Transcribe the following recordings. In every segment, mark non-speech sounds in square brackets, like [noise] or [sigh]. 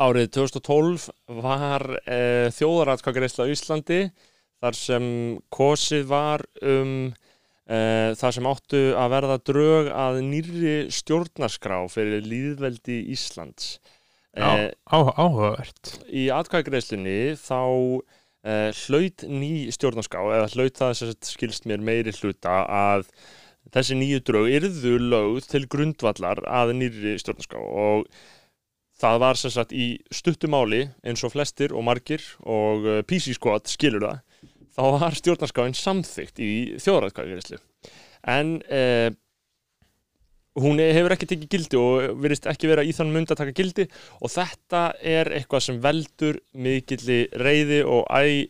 Árið 2012 var uh, þjóðaratkvækjareysla á Íslandi þar sem kosið var um uh, það sem áttu að verða drög að nýrri stjórnarskrá fyrir líðveldi Íslands. Uh, á, áhugavert í atkvækjareislunni þá uh, hlaut ný stjórnarskrá eða hlaut það sem skilst mér meiri hluta að þessi nýju drög yrðu lögð til grundvallar að nýri stjórnarskrá og það var sem sagt í stuttumáli eins og flestir og margir og uh, PC Squad skilur það þá var stjórnarskráin samþygt í þjóðræðkvæðarislu en uh, hún hefur ekki tekið gildi og virðist ekki vera í þann mund að taka gildi og þetta er eitthvað sem veldur mikilli reyði og æ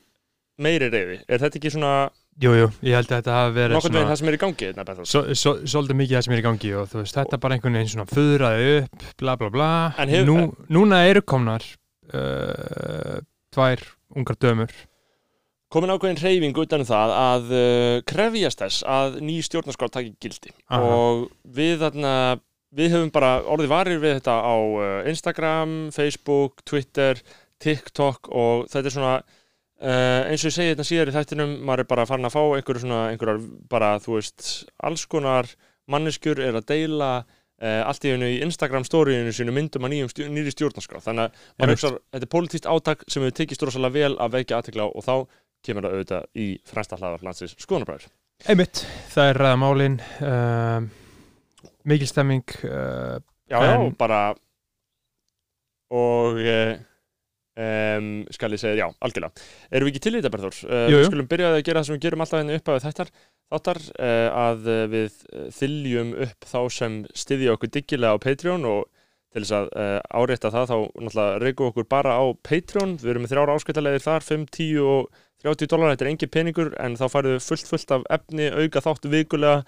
meiri reyði. Er þetta ekki svona Jú, jú, ég held að þetta hafi verið veginn það sem er í gangi? Svo, svolítið mikið það sem er í gangi og þú veist, þetta bara einhvern veginn svona föðraði upp, bla bla bla hefur- Nú, Núna eru komnar uh, tvær ungar dömur komin ákveðin hreyfing utan um það að uh, krefjast þess að ný stjórnarskrá taki gildi Aha. og við þarna við höfum bara orðið varir við þetta á uh, Instagram, Facebook, Twitter TikTok og þetta er svona uh, eins og ég segi þetta síðar í þættinum maður er bara farin að fá einhverju svona einhverjar bara þú veist alls konar manneskjur er að deila uh, allt í hennu í Instagram storyinu sínu myndum að nýjum stjó, nýri stjórnarskrá. Þannig að maður hugsar, þetta er politíkt átak sem við tekist rosalega vel að vekja aðtekla og þá kemur það auðvitað í fremsta hlaðar landsins. Skoðanabræður. Einmitt, það er ræða málin uh, mikil stemming uh, Já, já, En- bara og um, skal ég segja, já, algjörlega. Erum við ekki til í þetta, Berður? Uh, við skulum byrja að gera það sem við gerum alltaf henni upp að þættar, þáttar uh, að við þyljum upp þá sem styðja okkur diggilega á Patreon og til þess að uh, árétta það þá náttúrulega við okkur bara á Patreon við erum með þrjára áskættalegir þar, 5, 10 og 30 dólar, þetta er engin peningur en þá færðu fullt fullt af efni, auka þáttu vikulega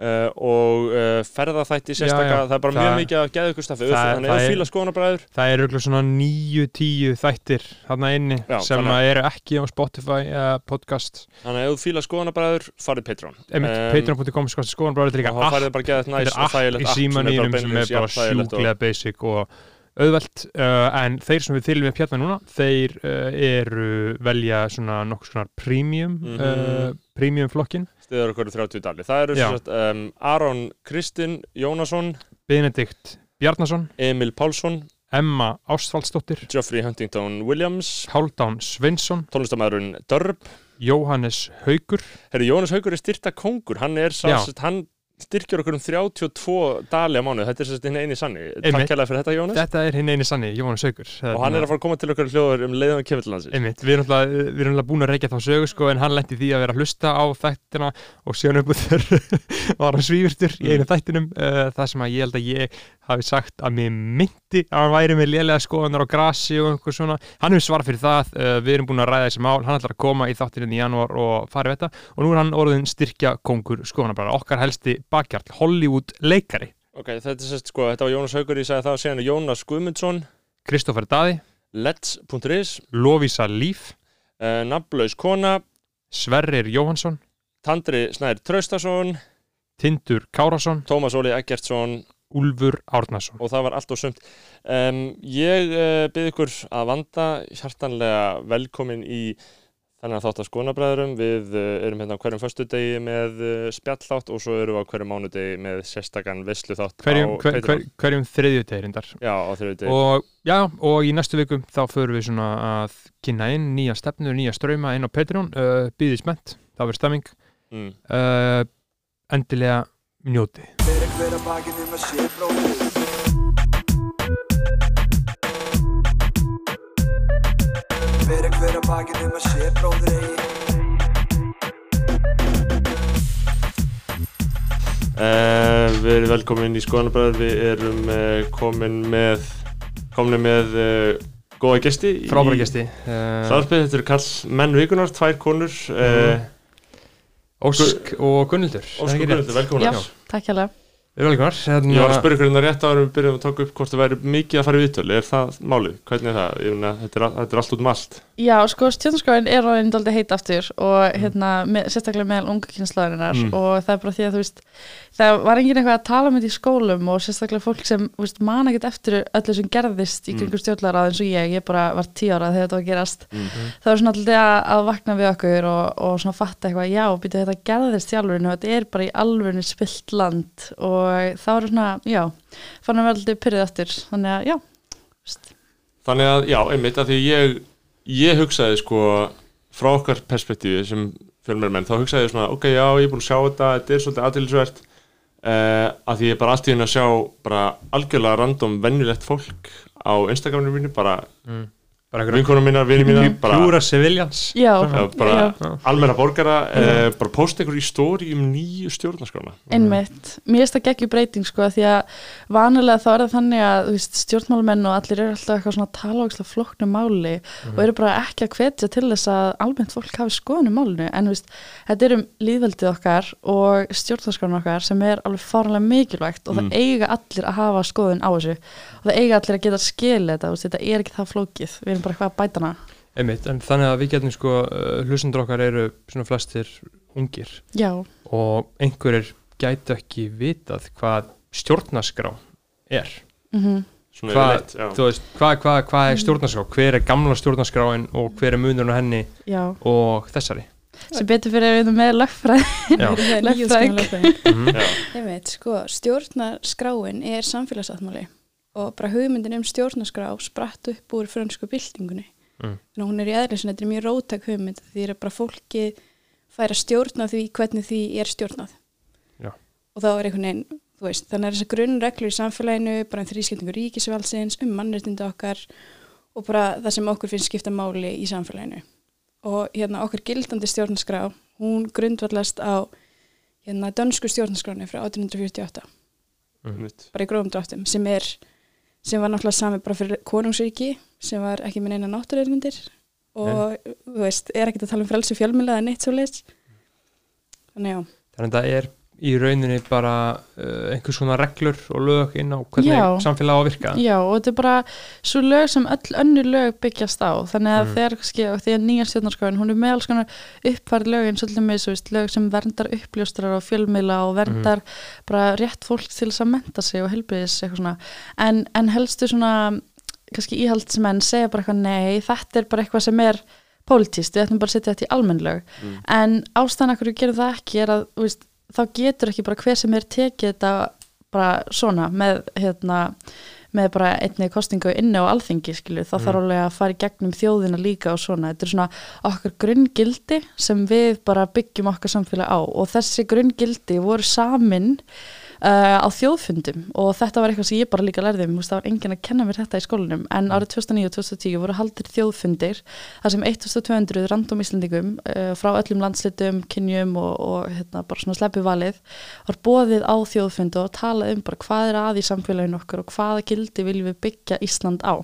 uh, og uh, ferðaþætti sérstaka, já, það er bara það- mjög mikið að geða ykkur staffi, það- þannig að það er- fíla skoðanabræður Það eru örugglega svona níu, tíu þættir þarna inni Já, sem að eru ekki á Spotify eða podcast. Þannig að ef þú fíla skoðanabræður, farið Patreon. Em, patreon.com sko er og þá færðu bara geða þetta næst Þetta er allt í símanínum sem er bara sjúklega basic og auðvelt uh, en þeir sem við þylum upp hérna núna þeir uh, eru velja svona nokkuð svona premium Mhm. uh, premium flokkin stiður okkur 30 dali, það eru sagt, um, Aron Kristinn Jónasson Benedikt Bjarnason, Emil Pálsson, Emma Ástvaldsdóttir Geoffrey Huntington Williams Hálfdán Sveinsson, tónlistamæðurinn Dörb Jóhannes Haugur Herri, Jónas Haugur er styrta kongur, hann er sá, hann styrkjur okkur um 32 dali á mánu, þetta er sérst hinn eini sanni. Takk kærlega fyrir þetta Jónas. Þetta er hinn eini sanni, Jóhannes Haugur og hann er að fara að koma til okkar hljóður um leiðan kemur til landsins Einmitt, við erum alltaf, búin að reykja þá sögu sko, en hann lendi því að vera að hlusta á þættina og síðan upp úr [laughs] var hann svífurtur í einu þættinum. Uh, það sem að ég held að ég hafi sagt að mér myndi að hann væri með lélega skoðanar á grasi og einhver svona. Hann hefur svar fyrir það, uh, við erum búin að ræða þessi mál hann ætlar að koma í þáttinu í janúar og fara við þetta. Og nú er hann orðin styrkja kongur skoðanarbara, okkar helsti bakkjarl Hollywood leikari, Ok, þetta er sérst sko, þetta var Jónas Haugur, ég sagði það síðan er Jónas Guðmundsson, Kristoffer Daði. Let's.is Lovisa Líf, uh, Nafnlaus Kona. Sverrir Jóhansson Tandri Snær Traustason. Tindur Kárasson, Tómas Óli Eggertsson. Úlfur Árnason. Og það var allt og sumt. Um, Ég uh, byrð ykkur að vanda hjartanlega velkomin í þannig að þátt að skonabræðurum við uh, erum hérna á hverjum föstudegi með uh, spjallþátt og svo erum við á hverjum mánudegi með sérstakann veisluþátt hverjum, á hver, hver, hverjum þriðjutægrindar Já, á þriðjudegi. Og, já, og í næstu vikum þá förum við svona að kynna inn nýja stefnur, nýja ströyma inn á Patreon uh, býðið spennt, það verður stemming. Mm. uh, endilega njóti Fyrir hver að bakið um að sé um bróðir eigi. Uh, við erum velkomin í skoðanabræður við erum uh, komin með komin með uh, góða gesti í- frábæra gesti. Uh, Hlaðarpið, þetta eru kall menn vikunar, tvær konur uh, Ósk og Gunnildur Óskur Gunnildur, velkomin. Já, takk. Við erum velkomar hérna, Ég var að spyrja ykkur hérna rétt en við byrjum að taka upp hvort það væri mikið að fara í viðtölu, er það málið? Hvernig er það? Ég meina, þetta er, þetta er allt út um allt Já, sko, stjórnarskráin er alveg aldrei heit aftur og hérna, með, sérstaklega meðal unga kynslaðurinnar Mm. og það er bara því að þú veist það var enginn eitthvað að tala með því í skólum og sérstaklega fólk sem þú veist, man ekkert eftir öllu sem gerðist í Mm. kringum stjórnlaráð eins og ég, ég bara var tíu ára þegar þetta var að gerast mm. það var svona alltaf að, að vakna við okkur og, og svona fatta eitthvað, já, býtu þetta gerðist í alvörinu og þetta er bara í alvörinu spilt land og það var svona, já fann að vera alltaf pyrrið eftir þannig að, já, veist, Þannig að, já, einmitt, að því ég ég hugsaði sko frá okkar perspektífi sem fjölmjörmenn þá hugsaði ég svona, ok, já, ég er búin að sjá þetta þetta er svolítið aðtilsvert uh, að því ég er bara allt í henni að sjá bara algjörlega random venjulegt fólk á Instagraminu mínu, bara bara vinkonum mínar, vinið mínar, bara pjúra civilians. Já, Já, bara já. almenna borgara uh, bara posta einhver í stóri um nýju stjórnarskrána. Einmitt, mér finnst það geggjur breyting sko því að vanilega þá er það þannig að þú veist, stjórnmálamenn og allir eru alltaf eitthvað svona að tala ógislega flóknu máli og eru bara ekki að hvetja til þess að almennt fólk hafi skoðun um málinu. En þú veist, þetta er um líðveldið okkar og stjórnarskrána okkar sem er alveg faranlega mikilvægt og Mm. það eiga allir að hafa skoðun á þessu. Og það eiga allir að geta skilið erum bara eitthvað að bæta hana. Einmitt, en þannig að við getum sko uh, hlustendur okkar eru svona flestir ungir. Já, og einhverjir gætu ekki vitað hvað stjórnaskrá er. Mm svona Hvað- þú veist, hvað hva, hva er stjórnarskrá? Hver er gamla stjórnarskráin og hver er munurinn á henni já. og þessari? Sem betur fyrir að við erum með lögfræð [laughs] lögfræðing. Mhm. Sko, stjórnarskráin er samfélagsáttmáli og bara hugmyndin um stjórnarskrá spratt upp úr frönsku byltingunni. Mm. Þannig að hún er í eðlisinn, þetta er mjög rótæk hugmynd því er bara fólki fær að stjórna því hvernig því er stjórnað. Já. Og þá er einhvern veginn, veist, þannig er þessar grunnreglur í samfélaginu, bara um þrískiptingu ríkisvaldsins, um mannréttindu okkar og bara það sem okkur finnst skipta máli í samfélaginu. Og hérna okkar gildandi stjórnarskrá, hún grundvallast á hérna dönsku stjórnarskráni frá 1848 Einmitt. bara í grófum dráttum sem er sem var náttúrulega sami bara fyrir konungsríki sem var ekki með neina náttúruðmyndir og þú veist, er ekkert að tala um frelsi fjölmjöla eða neitt svo leis þannig já, þannig að það er í rauninni bara uh, einhvers svona reglur og lög inn á hvernig Já. samfélag á að virka Já, og þetta er bara svo lög sem öll önnur lög byggjast á þannig að Mm. þegar, og þegar nýja stjórnarskráin hún er með alls konar uppfærð lög eins og til með veist, lög sem verndar uppljóstrar og fjölmiðla og verndar bara rétt fólk til þess að menta sig og helbriðis eitthvað svona en, en helstu svona kannski íhaldsmenn segja bara eitthvað nei þetta er bara eitthvað sem er pólitíst, við ætlum bara að setja þetta í almennlög Mm. en ástæðan okkur við gerum það ekki er að veist, þá getur ekki bara hver sem er tekið þetta bara svona með hérna með bara einni kostingu inni á alþingi skilju, þá Mm. þarf alveg að fara í gegnum þjóðina líka og svona, þetta er svona okkar grunngildi sem við bara byggjum okkar samfélag á. Og þessi grunngildi voru samin uh, á þjóðfundum. Og þetta var eitthvað sem ég bara líka lærði. Um, það var enginn að kenna mér þetta í skólanum. En árið 2009 og 2010 voru haldir þjóðfundir þar sem 1200 random íslendingum uh, frá öllum landslitum, kynjum og, og hérna, bara svona sleppu valið var bóðið á þjóðfundu og talað um bara hvað er að í samfélaginu okkur og hvaða gildi viljum við byggja Ísland á.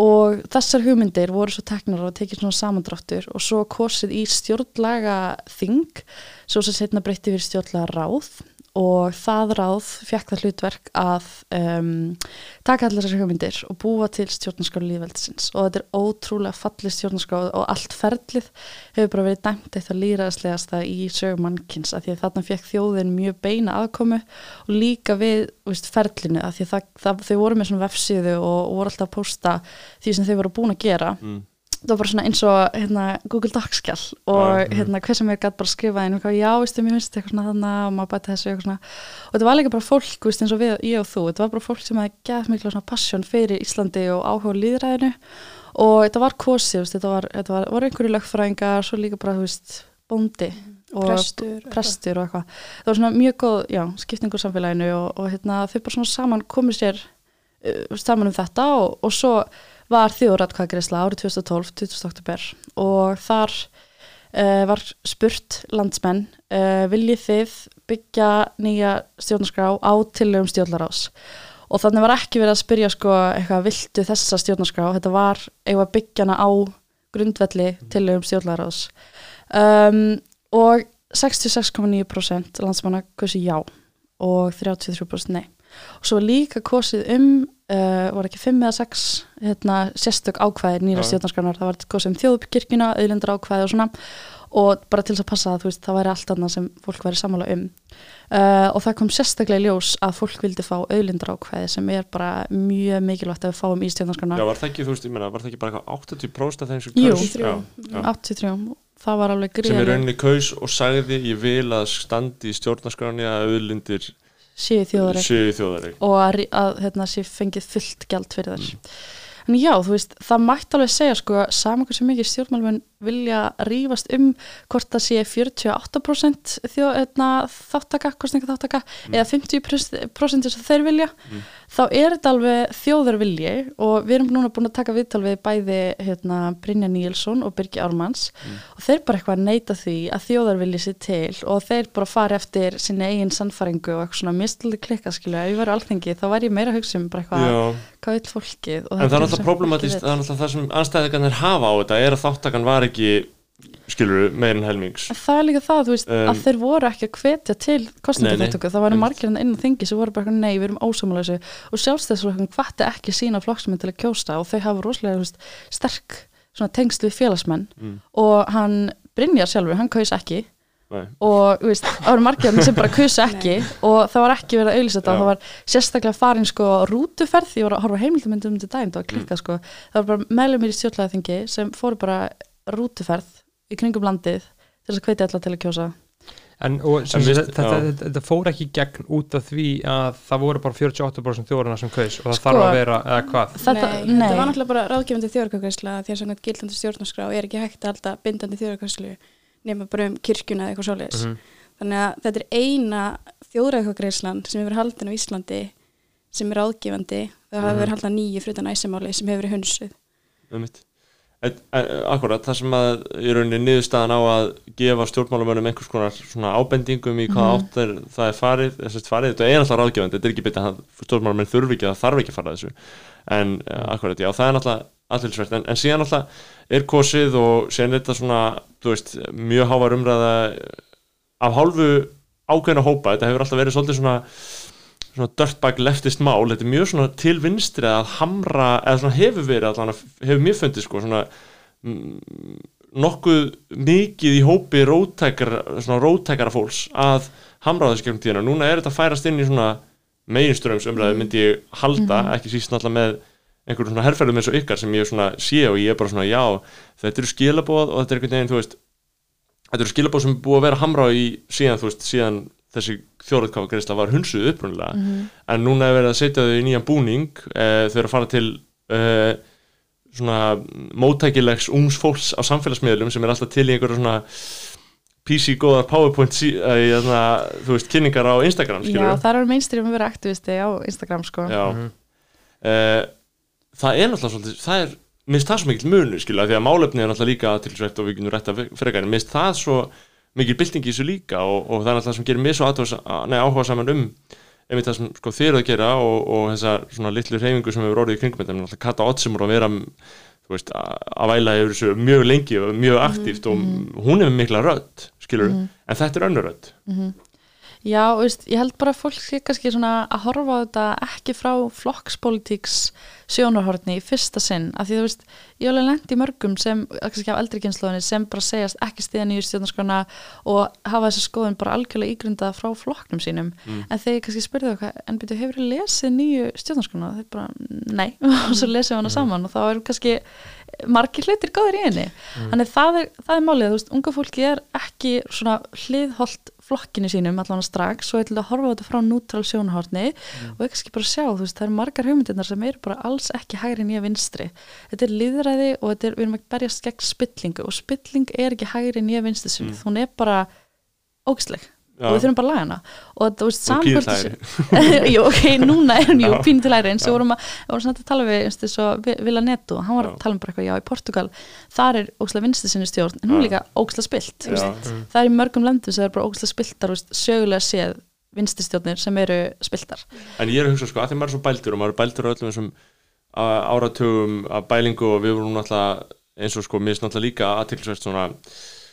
Og þessar hugmyndir voru svo teknar og tekið svona samandráttur og svo kosið í stjórnlaga þing svo sem setna breytti fyrir stjórnlaga ráð og það ráð fekk það hlutverk að um, taka allar þessar hugmyndir og búa til stjórnarskála líðveldisins og þetta er ótrúlega fallið stjórnarskála og allt ferlið hefur bara verið dæmt eitt að líraðslegasta í sögum mannkins að því að þarna fekk þjóðin mjög beina aðkomu og líka við veist, ferlinu að því að það, það, þau voru með svona vefsíðu og voru alltaf að posta því sem þau voru búin að gera Mm. Það var bara svona eins og hérna, Google Docs-skjall og hérna, hver sem er gætt bara að skrifa inn eitthvað, já, veistu, mér finnst eitthvað svona þannig og maður bæti þessu eitthvað svona. Og þetta var líka bara fólk, veist, eins og við, ég og þú þetta var bara fólk sem hefði gætt mikla svona passion fyrir Íslandi og áhuga á líðræðinu og þetta var kosið, veist, þetta var, þetta var, var einhverju lögfræðingar, svo líka bara, þú veist, bóndi og prestur prestur og eitthvað. Það var svona mjög góð, já, skiptingur samfélaginu og, og hérna, þau bara svona saman komið sér uh, saman um þetta og, og svo var þjóðratkvæðgreisla árið 2012, 20. oktober og þar uh, var spurt landsmenn uh, viljið þið byggja nýja stjórnarskrá á tillögum stjórnarás og þannig var ekki verið að spyrja sko eitthvað viltu þessa stjórnarskrá, þetta var eitthvað byggjana á grundvelli tillögum stjórnarás um, og 66,9% landsmanna hversu já og 33% nei og svo líka kosið um uh, var ekki 5 eða 6 hérna, sérstök ákvæðir nýra Já. stjórnarskránar það var kosið um þjóðupkirkjuna, auðlindar ákvæði og svona og bara til þess að passa að veist, það væri allt annað sem fólk væri sammála um uh, og það kom sérstaklega í ljós að fólk vildi fá auðlindar ákvæði sem er bara mjög mikilvægt að við fáum í stjórnarskrána Já, var það ekki, þú veist, ég meina, var það ekki bara eitthvað 80% af þeim sem Jú. kaus? Já, já. 83, það var alveg sem í gríðarlega rauninni kaus og sagði ég vil að standi í stjórnarskráni að auðlindir séu séu þjóðari og að, að hérna, sé fengið fullt gjald fyrir þess en já, þú veist, það mætti alveg segja sko, saman hversu mikið stjórnmálmenn vilja rífast um hvort það sé 48% þjó, hérna, þáttaka, kostninga þáttaka eða 50% sem þeir vilja þá er þetta alveg þjóðarvilji og við erum núna búin að taka viðtal við bæði hérna, Brynja Níelsson og Birgi Ármanns og þeir bara eitthvað neita því að þjóðarvilji sér til og þeir bara fara eftir sinni eigin sannfæringu og eitthvað svona mistaldi klikka skilju, ef ég væri á alþingi þá væri ég meira hugsa um bara eitthvað hvað vil fólkið en það er alltaf vill. það er alltaf það sem anstæðingarnir hafa á þetta er að þáttakan var ekki skilur meirinn helmings. En það er líka það, þú veist, Um, að þeir voru ekki að hvetja til kostningaþáttöku, það var margir hann inn á þingi sem voru bara nei, við erum þessu og sjálfstæðsflokkum hvatti ekki sína flokksmenn til að kjósta og þau hafa rosalega þú veist, sterk svona tengsl við félagsmenn. Mm. og hann Brynjar sjálfur, hann kaus ekki. Nei. og þú veist, það voru margir þarna sem bara kusu ekki. Og það var ekki verið að auðlýsa þetta. Það var sérstaklega farin sko rútuferð. Ég var að horfa heimildamöndum um þetta daginn, það var Mm. klikkað sko. Það var bara rútuferð í kringum landið til þess að hvetja alla til að kjósa. En, og, sem, vist- þetta, þetta, þetta fór ekki gegn út af því að það voru bara 48% þjóðurna sem kaus og það Sko- þarf að vera, eða hvað? þetta, nei, nei, þetta var náttúrulega bara ráðgefandi þjóðarkvæðsla því að samkvæmt gildandi stjórnarskrá er ekki hægt að halda bindandi þjóðarkvæðslu nema bara um kirkjuna eða eitthvað svoleiðis. Mhm. þannig að þetta er eina þjóðræðkvæðslan sem hefur haldin á Íslandi sem er ráðgefandi. Það hafa Mhm. verið haldin nýju frutan æsamáli sem hefur verið hunsuð. En, en, akkurat, það sem að í rauninni niðurstaðan á að gefa stjórnmálamönnum einhvers konar svona ábendingum í hvað Mhm. átt er, það er farið, að farið, þetta er alltaf ráðgefandi, þetta er ekki betið að stjórnmálamenn þurfi ekki, það þarf ekki að fara að þessu en mm. akkurat, já, það er náttúrulega aðtilsvert, en, en síðan náttúrulega er kosið og síðan er þetta svona þú veist, mjög hávar umræða af hálfu ákveðna hópa, þetta hefur alltaf verið svolítið svona svona dirtbag leftist mál þetta er mjög svona til vinstri að hamra eða svona hefur verið allan hefur mér fundið sko svona mm, nokkuð mikið í hópi rótækara, fólks að hamra þessu gegnum tíðina. Núna er þetta að færast inn í svona meginströms umræðu myndi ég halda ekki síst náttúrulega með einhverjum svona herrferðum eins og ykkar sem ég svona sé og ég er bara svona já þetta eru skilabóð og þetta er einhvern veginn þú veist þetta eru skilabóð sem er búið að vera hamra í síðan þú veist síðan þessi þjóðrætkafa greiðsla var hunsuð upprunalega en núna er verið að setja þau í nýjan búning eh, þau eru að fara til eh, svona móttækilegs ungs fólks á samfélagsmiðlum sem er alltaf til í einhverju svona PC góðar PowerPoint sí, eh, þarna, þú veist, kynningar á Instagram já, skilur það er mainstream að vera aktivisti á Instagram sko Já. Mhm. Eh, það er náttúrulega svolítið, það er minnst það svo mikil munu, skilja, því að málefni er náttúrulega líka aðtilsvert og við getum rétt að frekar en minnst það svo mikil bylting í þessu líka og, og það er náttúrulega sem gerir mér svo áhuga saman um einmitt það sem sko, þið eru að gera og, og þessa svona litlu reyfingu sem hefur orðið í kringum þetta, náttúrulega Kata Otsimur að vera veist, að væla yfir þessu mjög lengi og mjög aktíft og hún hefur mikla rödd, skilur en þetta er önnur rödd. Já, og veist, ég held bara að fólk sé kannski svona að horfa á þetta ekki frá flokkspolítiks sjónarhorni í fyrsta sinn, af því þú veist ég alveg lent í mörgum sem, kannski á eldri kynnslóðinni sem bara segjast ekki stiða nýju stjórnarskona og hafa þessa skoðun bara algjörlega ígrundað frá flokknum sínum. Mm. en þegar ég kannski spurði það, en byrju, hefur þið lesið nýju stjórnarskona? Er bara, nei. [laughs] Og svo lesið hana saman og þá er kannski margir hlutir góðir í henni. Þannig það er, það er málið, þú veist, unga fólki er ekki svona hliðholt flokkinu sínum allan strax og ætla að horfa á þetta frá nútral sjónahorni og ekki bara sjá, þú veist, það eru margar hugmyndirnar sem eru bara alls ekki hægri nýja vinstri. Þetta er líðræði og þetta er, við erum að berjast gegn spillingu og spilling er ekki hægri nýja vinstri sinni, hún er bara ógisleg og við þurfum bara að laga hana og þú veist, samkvæmt [laughs] Jú, ok, núna er hún jú Já. pínu til læri eins og Já. vorum að, vorum að tala við eins og svo Vila Neto, hann var Já. að tala um bara eitthvað, já, í Portugal þar er ógislega vinstri sinni stjórn en hún er Já. líka ógislega spilt, þú Já. veist það er í mörgum löndum sem er bara ógislega spiltar veist, sögulega séð vinstistjórnir sem eru spiltar En ég er að hugsa sko, að því maður er svo bældur og maður er bældur á öllum þessum áratugum af bælingu og við vorum náttúrulega eins og sko,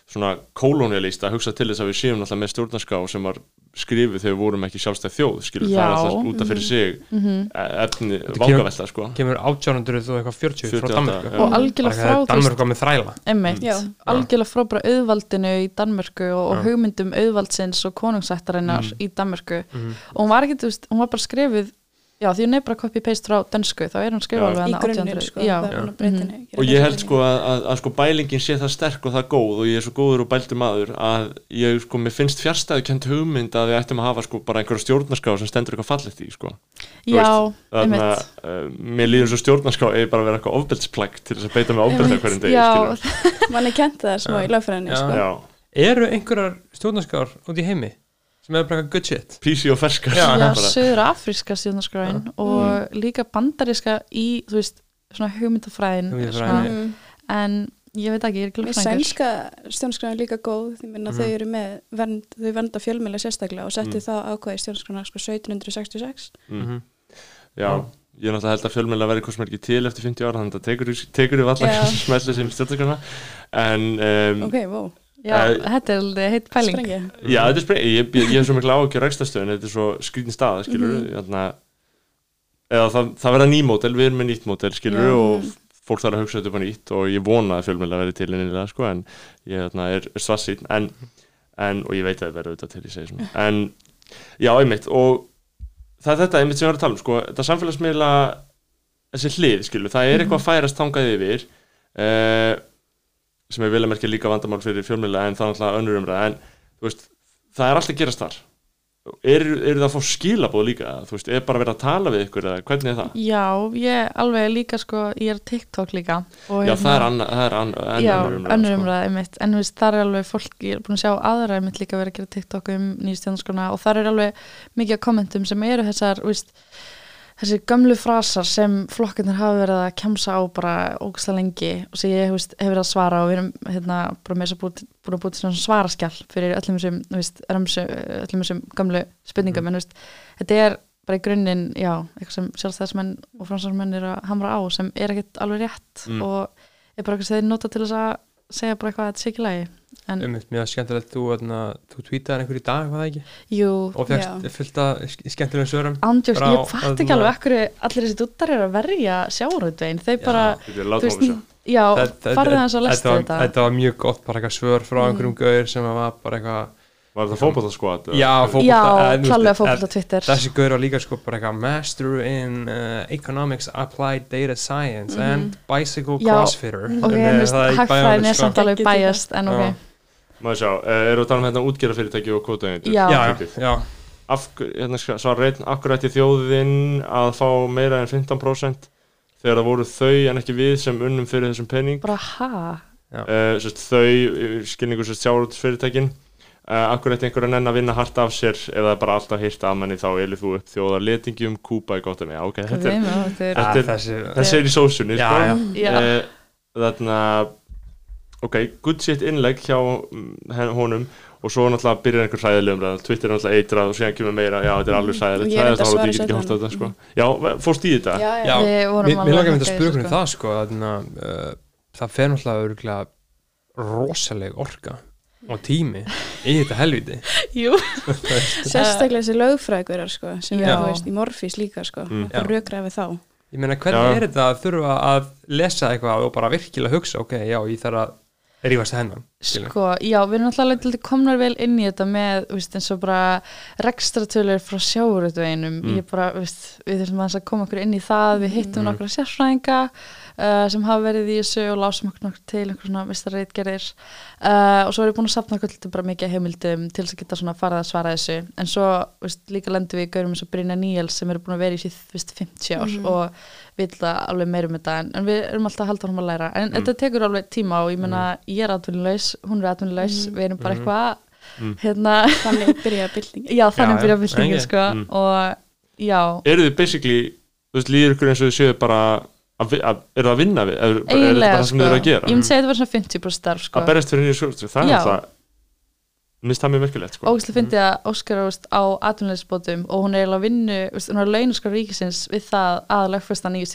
svona, svona kolonialist að hugsa til þess að við séum náttúrulega með stjórnarská sem var skrifuð þegar við vorum ekki sjálfstæð þjóð skilur, það er alltaf út af fyrir sig Mhm. e- efni, vangavelta sko. kemur 1800 og eitthvað 40 frá 48, Danmörku. og algjörlega frá Danmörku var með þræla. Einmitt, Já. algjörlega frá bara auðvaldinu í Danmörku og, og hugmyndum auðvaldsins og konungsættarinnar Mm. í Danmörku. Mhm. og hún var ekki, þú veist, hún var bara skrifuð já, því hún er bara copy-paste frá dönsku þá er hún skrifuð Já. alveg í hana grunninn 1800 sko, já, það búin að breyta henni og ég held sko að, að, að sko bælingin sé það sterk og það góð og ég er svo góður og bældur maður að ég sko, mér finnst fjárstæðu kent hugmynd að við ættum að hafa sko bara einhverja stjórnarská sem stendur eitthvað fallegt í sko. Já, þannig að uh, mér líður svo stjórnarská eða bara að vera eitthvað ofbeldsplagg til þess að beita með ofbeldi Einmitt, hverjum degi já, mann er kent það smá í lögfræðinni Já. sko. já, Eru einhverjar stjórnarskár út í heimi sem er bara eitthvað good shit písi og ferskar Já, söður afríska stjórnarskráin og líka bandaríska í, þú veist, svona hugmyndafræðin Mm. en ég veit ekki, ég er lögfræðingur sænska stjórnskráin líka góð því minna Mhm. þau eru með vernd, þau vernda fjölmjöla sérstaklega og setti Mm. það ákvæði stjórnskrána sko 1766 mm. Mhm. já, ég er náttúrulega held að fjölmjöla verði hvað sem er ekki til eftir 50 ára þannig að það tekur, tekur við allar Já. [laughs] smellir sem stjórnarskána en um, ok, wow, já, Eh, þetta er alveg heitt pæling. Sprengja Já, þetta er spreng, ég, ég, ég hef svo miklu áhugjur rækstastöðun, þetta er svo skrítin staða, skilur Mhm. mm eða það, það verða ný mótel, við erum með nýtt mótel, skilur Já. og fólk þarf að hugsa þetta upp á nýtt og ég vona að fjölmjöla verði til innilega, sko, en ég þarna, er, er svarsýn, en, en, og ég veit að það verður auðvitað til, ég segi svona, en, já, einmitt, og það er þetta einmitt sem ég var að tala um, sko, þetta samfélagsmiðla, þessi hlið, skilur, það er eitthvað að færast þangað yfir, uh, sem er vel að merkja líka vandamál fyrir fjölmjöla, en það er náttúrulega önnur umræða, en, veist, það er alltaf gerast þar eru, eru það að fá skilabóð líka þú veist, er bara verið að tala við ykkur eða hvernig er það? Já, ég alveg líka sko, ég er TikTok líka Já, hérna- það er annað, það er annað Já, önnur umræða, önnur sko. umræða, einmitt en veist, þar er alveg fólk, ég er búin að sjá aðra einmitt líka verið að gera TikTok um nýjastjónarskona og þar er alveg mikið kommentum sem eru þessar, þú veist þessi gömlu frasar sem flokkarnir hafa verið að kemsa á bara ógæslega lengi og sem ég þú veist, hef verið að svara og við erum hérna bara með þess að búin að búið til svona svaraskjall fyrir öllum þessum, öllum þessum gömlu spurningum, en þú veist, þetta er bara í grunninn, já, eitthvað sem sjálfstæðismenn og fransarmenn eru að hamra á sem er ekkert alveg rétt Mm. og er bara eitthvað sem þeir nota til þess að segja bara eitthvað að þetta sé ekki lægi en um, Mér er skemmtilegt þú, þarna, þú tweetaði einhver í dag, var það ekki? jú, Og fegst fullt af sk- skemmtilegum svörum ándjóks, Frá- ég fatt ekki þarna- alveg ekkur allir þessi duttar eru að verja sjáuröðvein þeir bara, er látum þú veist, já, þetta- þess að lesta þetta Þetta var mjög gott, bara eitthvað svör frá Mm. einhverjum gauður sem var bara eitthvað Var þetta fótbollaskot? Já, fótbolta já, eh, klálega eh, fókbalt á Twitter. Þessi gaur var líka sko bara eitthvað Master in uh, Economics Applied Data Science and Bicycle. Já, Crossfitter. Ok, En, en eh, veist, það er í er sko. samt alveg bæjast en ok, Já. Maður sjá, uh, eru að tala um hérna útgerðafyrirtæki og kvotaðindur Já. Já, já, já. Af, hérna, svar reynd, akkur ætti þjóðin að fá meira en 15% þegar það voru þau en ekki við sem unnum fyrir þessum penning bara ha? Uh, sérst, þau, skilningur sérst sjáurútsfyrirtækin uh, akkur ætti einhver að nenn að vinna hart af sér eða bara alltaf hýrt af manni þá elið þú upp þjóðar letingjum, kúpa í gott að mig ok, þetta er, með þetta er- Þetta er- Ah, þessi, þessi er í sósunni Já, sko. já. Já. Eh, þarna ok, good shit innlegg hjá mm, honum og svo náttúrulega byrjar einhver hræðileg umræða Twitter er náttúrulega eitrað og síðan kemur meira já, þetta er alveg Og hræðilegt, ég er þá að er þetta ekki horft á þetta sko. já, fórst í þetta? já, Mér mér að langar taka myndi að þessu, hvernig það sko þarna, uh, það fer náttúrulega örgulega rosaleg orka og tími í þetta helviti [laughs] jú, [laughs] sérstaklega þessi lögfræðgurar sko, sem Já. þú veist, í Morfís líka sko, Mm. við þá Ég meina hvernig Já. er þetta að þurfa að lesa eitthvað og bara virkilega hugsa ok, já, ég þarf að rífast hennan. Sko, já, við erum alltaf komnar vel inn í þetta með, þú veist, eins og bara rekstratölur frá sjáuröðveinum Mm. ég bara, þú veist, við þurfum að koma okkur inn í það, við hittum Mm. nokkra sérfræðinga uh, sem hafa verið í þessu og lásum okkur nokkur til einhver svona vistareitgerir uh, og svo er ég búin að sapna okkur til bara mikið heimildum til þess að geta svona farið að svara þessu en svo, þú veist, líka lendum við í gaurum eins og Brynja Níels sem eru búin að vera í síð, þú veist, 50 ár Mhm. og við það alveg meira um þetta en, en við erum alltaf að halda honum að læra en Mm. þetta tekur alveg tíma og ég meina ég er atvinnulegs, hún er atvinnulegs Mhm. við erum bara Mhm. eitthvað Mm. hérna, þannig [laughs] byrjaði byltingin já þannig Já, já, byrja byltingin ekki. sko Mm. og já, eru þið basically, þú veist, líður ykkur eins og þið séu bara að, að, eru það að vinna við er, er þetta bara það sem sko þið eru að gera ég myndi segja að þetta var svona 50% starf sko að berjast fyrir nýju skjólstri, það er alltaf minnst það mjög merkilegt sko. ógæslega fyndi að Óskar er, veist, á atvinnulegsbótum og hún er eiginlega að vinnu þú veist, hún er launaskar ríkisins við það að lögfesta nýju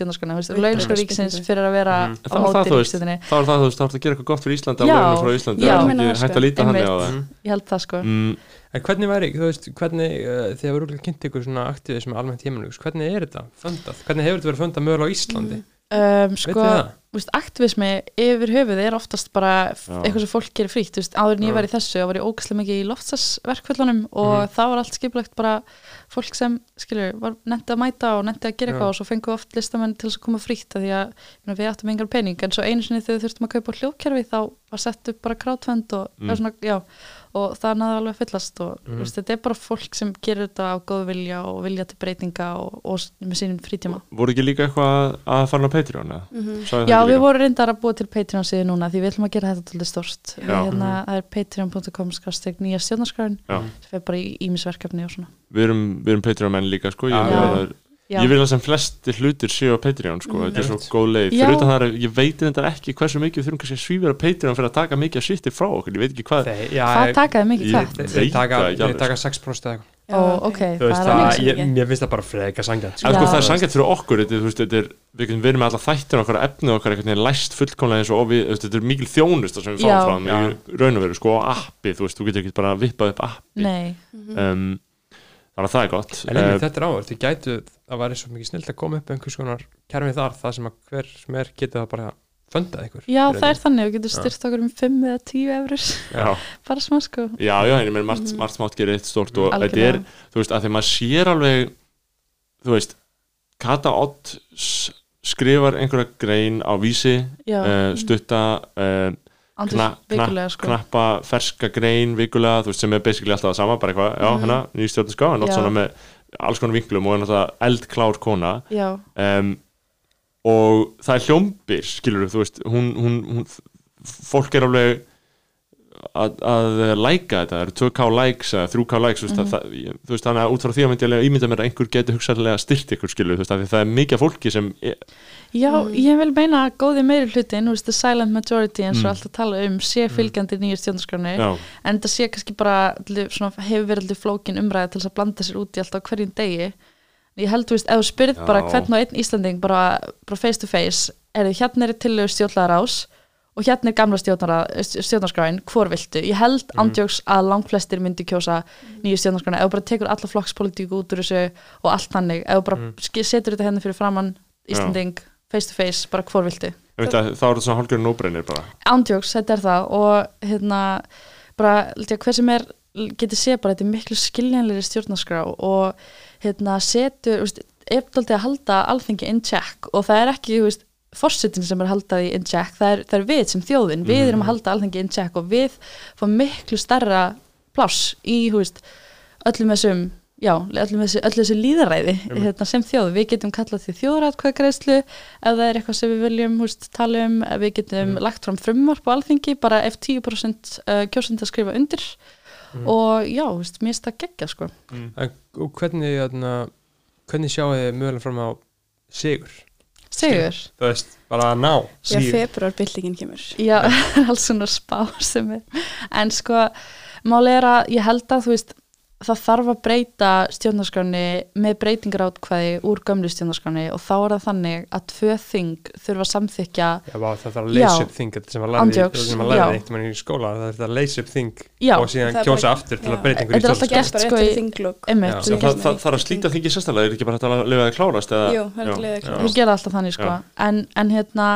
launaskar það. ríkisins fyrir að vera Mhm. á móti ríkisstjórninni þá er það þú veist, þá er það að gera eitthvað gott fyrir Íslandi af Já, launum frá Íslandi, já. það er ekki hægt að líta hann á það Mm. ég held það sko mm, En hvernig væri, þú veist, hvernig uh, þegar við erum kynnt ykkur svona aktivism almennt heiminlegs, hvernig er þetta fundað? Hvernig hefur þetta verið fundað mögulega á Íslandi? Um, sko, veist, aktivismi yfir höfuð er oftast bara Já. eitthvað sem fólk gerir frítt, veist, áður en ég var í þessu og var ég ógæslega mikið í loftsasverkvöldunum og Mhm. það var allt skipulegt bara fólk sem, skilur, var nefndi að mæta og nefndi að gera eitthvað og svo fengu oft listamenn til þess að koma frítt af því að ég meina, við áttum engar pening en svo einu sinni þegar við þurftum að kaupa hljóðkerfi þá var sett upp bara crowdfund og, Mm. mm. svona, já, og það náði alveg fyllast og Mhm. mm. veist, þetta er bara fólk sem gerir þetta á góð vilja og vilja til breytinga og, og með sínum frítíma voru ekki líka eitthvað að fara á Patreon eða? Mhm. Sáuð Já, við vorum reyndar að búa til Patreon síðu núna því við ætlum að gera þetta til stórst hérna, það er patreon.com skasteg nýja stjórnarskráin Já. sem fer bara í ímisverkefni og svona við erum, við erum Patreon menn líka sko. ég, Já. Að, Já. ég vil að sem flesti hlutir séu á Patreon sko. Mm. þetta er svo góð leið fyrir utan það er, ég veit þetta ekki hversu mikið við þurfum kannski að svífira Patreon fyrir að taka mikið að sýtti frá okkur, ég veit ekki hvað Þeir, já, Hvað ég- takaði mikið Ég- það? þeir- taka, alveg, taka 6% eða eitthvað Ó, ok, Þú það veist er það, alveg mikið ég, mér finnst það bara freka sangjant sko það er sangjart fyrir okkur þetta, veist, þetta er, við með alla þættir okkar efnið okkar veginn læst fullkomlega eins og við, þetta er mikil þjónust sem við fáum frá þeim Já. í raun og veru sko appi, þú veist, þú getur ekki bara vippað upp appi Nei, þannig að það er gott. En einmitt uh, þetta er áhverð, þið gætu að væri svo mikið snilt að koma upp einhvers konar kerfið þar, það sem að hver sem er getur það bara fundað ykkur já það er þannig við getum styrt okkur um 5 eða 10 eurur já, [laughs] bara smá sko. Já, já, en ég meina margt, margt smátt gerir eitt stórt og þetta er, þú veist, að því maður sér alveg þú veist, Kata Ott skrifar einhverja grein á vísi uh, stutta uh, kna- vikulega sko knappa ferska grein vikulega, þú veist, sem er basically alltaf það sama bara eitthvað, já, Mhm. hérna, nýjum stjórnarská en Já. svona með alls konar vinklum og náttúrulega eldklár kona um, og það er hljómbir skilur þú veist, hún, hún, hún fólk er alveg að, að læka þetta, það eru 2k likes eða 3k likes, mm það, ég- þú veist þannig að út frá því að myndi ég alveg ímynda mér að einhver getur hugsaðlega styrt ykkur skilur, þú veist, það er mikið fólki sem er, já Mm. ég vil meina að góði meiri hlutin, þú veist, the silent majority eins og Mm. alltaf tala um, sé fylgjandi nýju stjórnarskráni já, en það sé kannski bara svona, hefur verið allir flókin umræða til þess að blanda sér út í alltaf hverjum degi ég held, þú veist, ef þú spyrð Já. bara hvern og einn Íslanding bara, bara face to face er þið hérna er tillögur stjórnlaðarás og hérna er gamla stjórnarskráin hvor viltu, ég held Mhm. andjóks að langflestir myndi kjósa nýju stjórnarskráin ef þú bara tekur alla flokkspolitíku út úr þessu og allt þannig, ef þú bara sk- setur þetta hérna fyrir framann Íslanding face to face, bara hvor viltu. Þá er þetta svona hálfgjörn nóbrennir bara. Ándjóks, þetta er það. Og hérna, bara hver sem er getur séð bara, þetta er miklu skiljanlegri stjórnarskrá og hérna setur, veist, er dálítið að halda alþingi in check. Og það er ekki, þú veist fórsetin sem er að halda því in check. Það er, það er við sem þjóðin, við erum að halda alþingi in check og við fáum miklu starra pláss í, þú veist öllum þessum, já, öllum þessu, öllum þessu líðaræði hérna, sem þjóð, við getum kallað því þjóðratkvæðgreðslu ef það er eitthvað sem við viljum húst, tala um, ef við getum lagt fram frumvarp á alþingi, bara ef 10% uh, kjósandi að skrifa undir. Og já, húst, mér finnst það geggja sko. En, og hvernig, hérna, hvernig sjáu þið mögulega fram á sigur? Sigur, Þú veist, bara að ná. Já, sigur. februarbyltingin kemur. Já, [laughs] alls svona spá sem er, en sko máli er að ég held að þú veist það þarf að breyta stjórnarskráni með breytingar átkvæði úr gömlu stjórnarskráni og þá er það þannig að tvö þing þurfa að samþykja Já, vá, það þarf að leysa upp þing þetta sem að lærði eitt mann í skóla það þarf að leysa upp þing og síðan það kjósa bara- aftur til að er bara sko, í- þú það, það, það þarf að slíta þingi sérstaklega, er ekki bara að lifa að klárast eða, Jú, það er alltaf þannig sko. En, en hérna,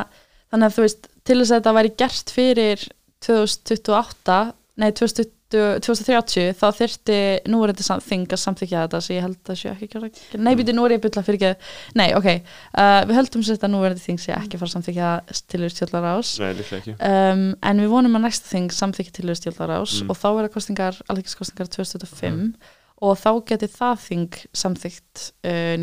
þannig að þú veist til þess að þetta væri gert fyrir 2028, nei 2020, 2030 þá þyrfti nú er þetta þing að samþykja þetta svo ég held að sé ekki gera nei, býti nú er ég bylla fyrir ekki. Nei, ok, uh, við höldum sér þetta nú er þetta þing sé ekki að fara að samþykja til ás Nei, líklega ekki. Um, en við vonum að næsta þing samþykja til stjórnar ás Mm. og þá er það kostingar, alþingiskostingar 2025 og þá geti það þing samþykt uh,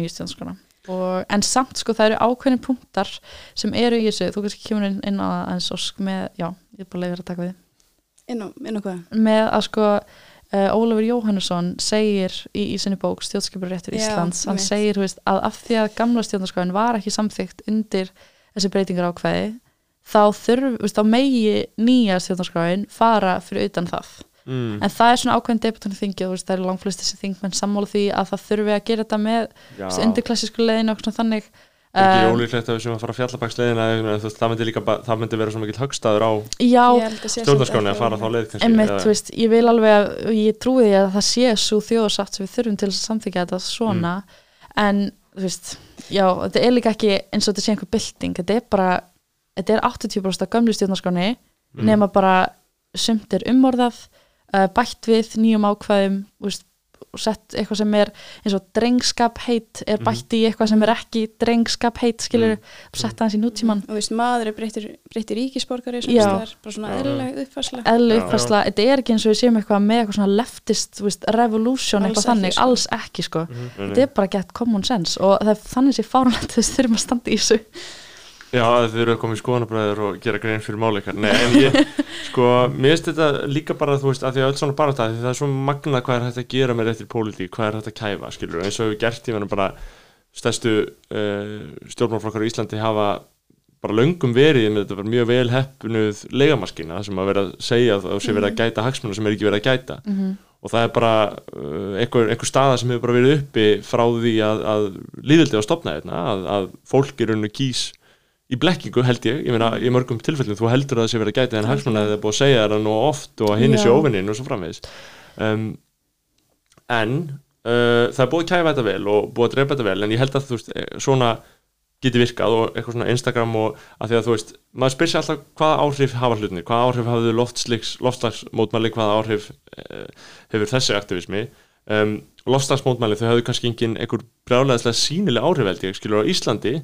Og, en samt sko það eru ákveðin punktar sem eru í þessu, þú kannski kemur inn, á það eins ósk með, já, ég er bara leiður að taka við inn á, inn á hvað? með að sko uh, Ólafur Jóhannesson segir í, í sinni bók stjórnskipur réttur Já, Íslands hann einmitt. segir veist, að af því að gamla stjórnarskráin var ekki samþykkt undir þessi breytingar ákveði þá þurf, veist, þá megi nýja stjórnarskráin fara fyrir utan það mm. en það er svona ákveðin debutanir þingi og þú veist, það eru langflest þessi þingmenn sammála því að það þurfi að gera þetta með Já. undir klassísku leiðinu og svona þannig ekki ólíklegt að við sem að fara að þú veist, það myndi líka, það myndi vera svo mikill högstaður á held að fara þá leið kannski Einmitt, þú veist, ég vil alveg að ég trúi því að það sé svo þjóðsátt sem við þurfum til að samþykja þetta svona. En þú veist, já, þetta er líka ekki eins og þetta sé einhver bylting, þetta er bara þetta er 80% af gömlu stjórnarskáni Mm. nema bara sumt er umorðað uh, bætt við nýjum ákvæðum þú veist, og sett eitthvað sem er eins og drengskap heit er Mhm. bætt í eitthvað sem er ekki drengskap heit skilur, sett aðeins í nútíman og þú veist, maður er breyttir, breyttir ríkisborgari sem Já. staðar, bara svona Já. eðlileg uppfærsla. Eðlu Já, uppfærsla, þetta er ekki eins og við séum eitthvað með eitthvað svona leftist, þú veist, revolution Alls eitthvað þannig, sko. alls ekki sko. Nei, þetta er bara gett common sense og það er þannig sér fárunlega þess þurfum að standa í þessu Já, þau eru að koma í skoðanabræður og gera grein fyrir máleikar Nei, en ég, [laughs] sko, mér finnst þetta líka bara, þú veist, að því að öll svona bara það það er svo magnað hvað er hægt að gera með réttir pólitík, hvað er hægt að kæfa, skilur eins og við gert, ég menna bara stærstu uh, stjórnmálflokkar í Íslandi hafa bara löngum verið með þetta mjög vel hefnuð legamaskina sem að vera að segja og sé verið að gæta hagsmuna sem er ekki verið að gæta. Og það er bara uh, einhver, einhver staða sem hefur bara verið uppi frá því að, að líðildi á stopna hérna, að, að fólk í rauninu kýs í blekkingu held ég, ég meina í mörgum tilfellum þú heldur að það sé verið að gæta en hagsmuna eða búið að segja það nú oft og að hinni sé Já. óvinnin og svo framvegis. Um, en uh, það er búið að kæfa þetta vel og búið að drepa þetta vel en ég held að þú veist, eh, svona geti virkað og eitthvað svona Instagram og að því að þú veist, maður spyr sér alltaf hvaða áhrif hafa hlutinni, hvaða áhrif loftslags, loftslagsmótmæli, hvaða áhrif uh, hefur þessi aktivismi. Um, loftslagsmótmæli, þau hafðu kannski engin einhver brjálæðislega sínileg áhrif held ég skilur á Íslandi,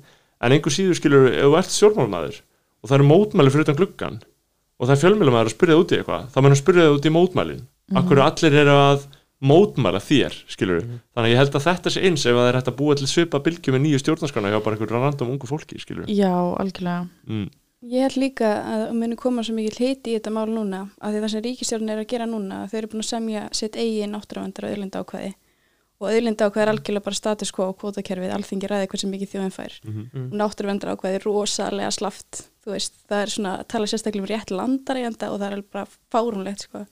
en einhver síður skilur ef þú ert stjórnmálmaður og það eru mótmæli fyrir utan gluggan og það er fjölmjölumæður að spyrja það út í eitthvað, þá munum spyrja það út í mótmælin. Mm -hmm. allir eru að mótmæla þér, skilur þannig að ég held að þetta sé eins ef að það er hægt að búa til svipa bylgju með nýju stjórnarskana hjá bara einhverjum random ungu fólki, skilur já, algjörlega. Mm. Ég held líka að það muni koma svo mikið hiti í þetta mál núna að því það sem ríkistjórn er að gera núna þau eru búin að semja sitt eigin náttúravendar og auðlinda ákvæði og auðlinda ákvæði er algjörlega bara status quo og kvotakerfið, alþingi ræði hversu mikið þjóðin fær. Mhm. og náttúravendar ákvæði er rosalega slaft þú veist, það er svona að tala sérstaklega um rétt landareiganda og það er bara fárunlegt sko.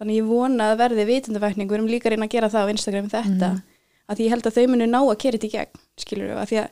þannig ég vona að verði vitundavækning, við erum líka að reyna að gera það á Instagram þetta, að því ég held að þau munu ná að kera þetta í gegn, skilur við að því að,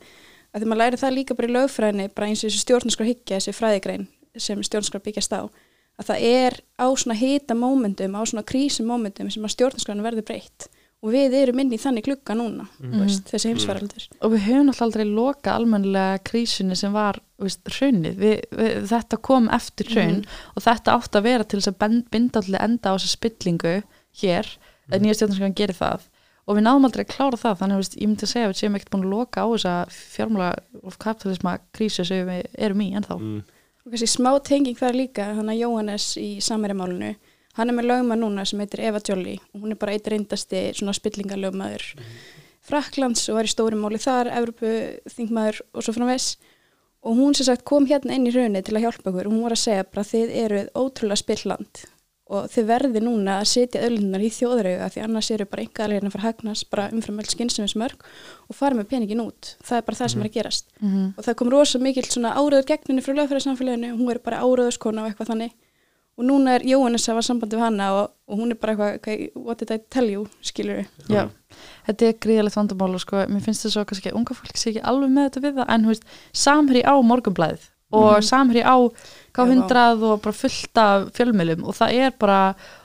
að því maður læri það líka bara í lögfræðinni bara eins og þessu stjórnarskrar hyggja, þessi fræðigrein sem stjórnarskrar byggjast á að það er á svona hita mómentum, á svona krísum mómentum sem að stjórnarskrarna verður breytt og við erum inn í þannig klukka núna mm. veist, þessi heimsveraldur og við höfum alltaf aldrei lokað almennilega krísunni sem var við, þetta kom eftir hrun og þetta átt að vera til þess að bend- binda allir enda á þessa spillingu hér, mm. nýja stjórnarskjöfum gerir það. Og við náðum aldrei að klára það þannig veist, ég myndi að segja að við séum ekkert búin að loka á þessa fjármála og kapitalisma krísu sem við erum í ennþá. Mm. og kannski smá tenging þar líka þannig að Jóhannes í samverjamálinu hann er með lögma núna sem heitir Eva Jolly og hún er bara eitt reyndasti svona spillingalögmaður Fraklands og var í stóri máli þar, Evrópu þingmaður og svo framvegs og hún sem sagt kom hérna inn í raunni til að hjálpa okkur. Og hún var að segja bara þið eruð ótrúlega spilland og þið verði núna að setja öðlinnar í þjóðrauga því annars eru bara einhver alveg að hagnast bara umfram öll skynsumsmörg og fara með peningin út. Það er bara það sem er að gerast. Mhm. og það kom rosa mikill svona áraður gegninni frá lögfæðarsamfélaginu, hún er bara áraðuskona og eitthvað þannig og núna er Jóhannes að var sambandi við hana og, og hún er bara eitthvað, okay, what did I tell you? Skilur við Já, þetta er gríðalegt vandamál og sko, mér finnst þess að kannski að unga fólk sé ekki alveg með þetta við það, en þú veist, samhri á morgunblæðið og samhri á K100 og bara fullt af fjölmjölum og það er bara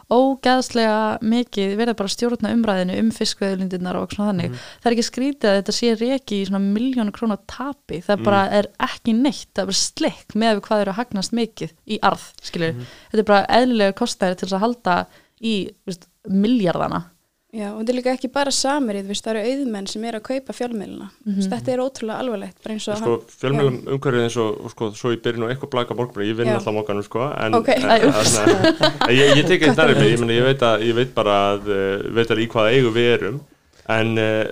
ógeðslega mikið verið bara stjórna umræðinu um fiskveðulindirnar og svona þannig. Það er ekki skrítið að þetta sé reki í svona miljónu krónu tapi, það bara er ekki neitt, það er bara slikk með hvað eru að hagnast mikið í arð, skilur. Þetta er bara eðlilega kostæri til að halda í veist, miljardana. Já, og þetta er líka ekki bara samirið, veist, það eru auðmenn sem eru að kaupa fjölmiðluna mm þetta er ótrúlega alvarlegt bara eins og sko, fjölmjölum umhverfið eins og, og sko, svo ég byrja nú eitthvað blaka morgunum, ég vinn alltaf mókanum sko, en, Ok. en, en, ég, ég tek [laughs] eitt nærið mig, ég, ég, veit að, ég veit bara að uh, veit alveg í hvaða eigu við erum en uh,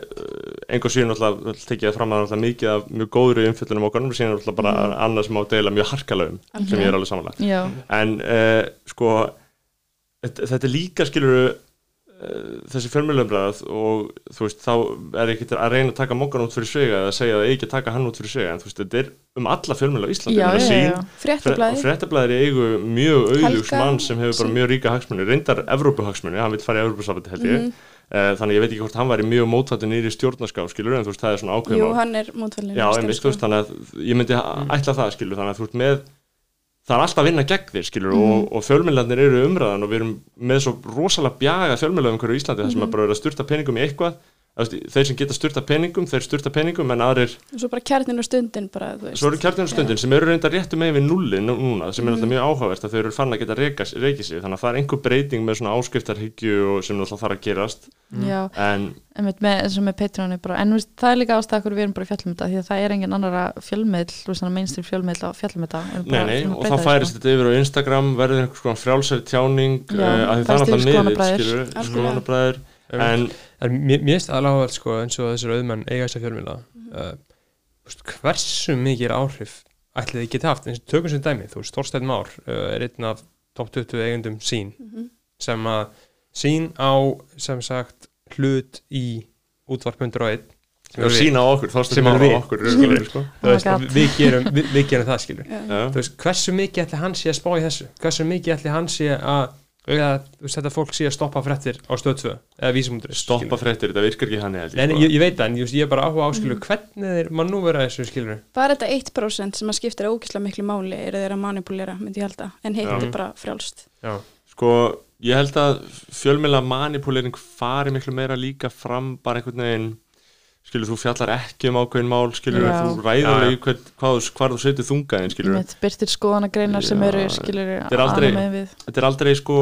einhver síðan alltaf tekið það fram að alltaf mikið af mjög góðri umfjöllunum okkur, síðan alltaf bara Mhm. annað sem á að deila mjög harkalögum sem ég er alveg samanlega Já, en uh, sko þetta þetta er líka skilur uh, þessi fjölmjölumræð og þú veist þá er ekki að reyna að taka mokkan út fyrir sig eða segja að ekki að taka hann út fyrir sig en þú veist þetta er um alla fjölmjölu á Íslandi. Já, já, já. Fréttablaðir í eigu mjög Helga, mann sem hefur bara mjög ríka hagsmunni reyndar Evrópuhagsmunni, hann vil fara í Evrópusafandi held ég. Mhm. uh, þannig ég veit ekki hvort hann væri mjög mótvættu nýri stjórnarská skilur en þú veist það er svona ákveðum Jú, hann er einmitt, þú veist, þannig að ég myndi ætla það, skilur, þannig að þú ert með það er alltaf að vinna gegn þér, skilur og, og fjölmjölarnir eru umræðan og við erum með svo rosalega bjaga fjölmjölar um hverju Íslandi þar sem að bara vera að sturta peningum í eitthvað þeir sem geta sturta peningum, þeir sturta peningum en aðrir, Og svo bara kjarnin og stundin bara, þú veist svo eru kjarninu stundin sem eru reynda réttu megin við nulli nú- núna, sem er alltaf mjög áhugavert að þau eru fann að geta reykið sig, þannig að það er einhver breyting með svona áskriftarhyggju og sem alltaf þarf að gerast. Já, en einmitt með, eins og með Patreoni bara, en þú veist, það er líka hverju við erum bara í fjallum þetta því að það er engin annara fjölmiðl þú veist, mainstream fjölmiðl á erum Nei, nei, og það færist þetta yfir á Instagram verður einhvers konar frjálsari tjáning En En mér finnst áhverð sko eins og þessar auðmenn eiga þessar fjölmjöla Mhm. uh, hversu mikið áhrif ætlið þið geti haft, eins og tökum sem dæmi þú veist, Þorsteinn Már uh, er einn af top 20 eigundum sín Mhm. sem að sín á sem sagt hlut í útvarp.1 sem eru sína á okkur, Sem eru á við. okkur Skilur. skilur, sko. Oh við, gerum, við, við gerum það skilur veist, hversu mikið ætli hann sé að spá í þessu hversu mikið ætli hann sé að eða, þú veist, þetta fólk sé að stoppa fréttir á stöð 2 eða vísumundri stoppa fréttir, þetta virkar ekki hann held Nei, nei, sko. ég, ég veit það, en ég, ég er bara áhuga áskilu hvernig þeir mann nú vera þessu skilur Bara þetta 1% sem að skiptir ógislega miklu máli eru þeir að manipulera, myndi ég halda en hitt Já. er bara frjálst. Já, sko, ég held að fjölmjöla manipulering fari miklu meira líka fram bara einhvern veginn skilur, þú fjallar ekki um ákveðin mál skilur, Já. þú ræður í hvað, þú- hvar þú setur þungaðin skilur, byrtir skoðanagreinar sem eru skilur þetta er aldrei- með við. þetta er aldrei sko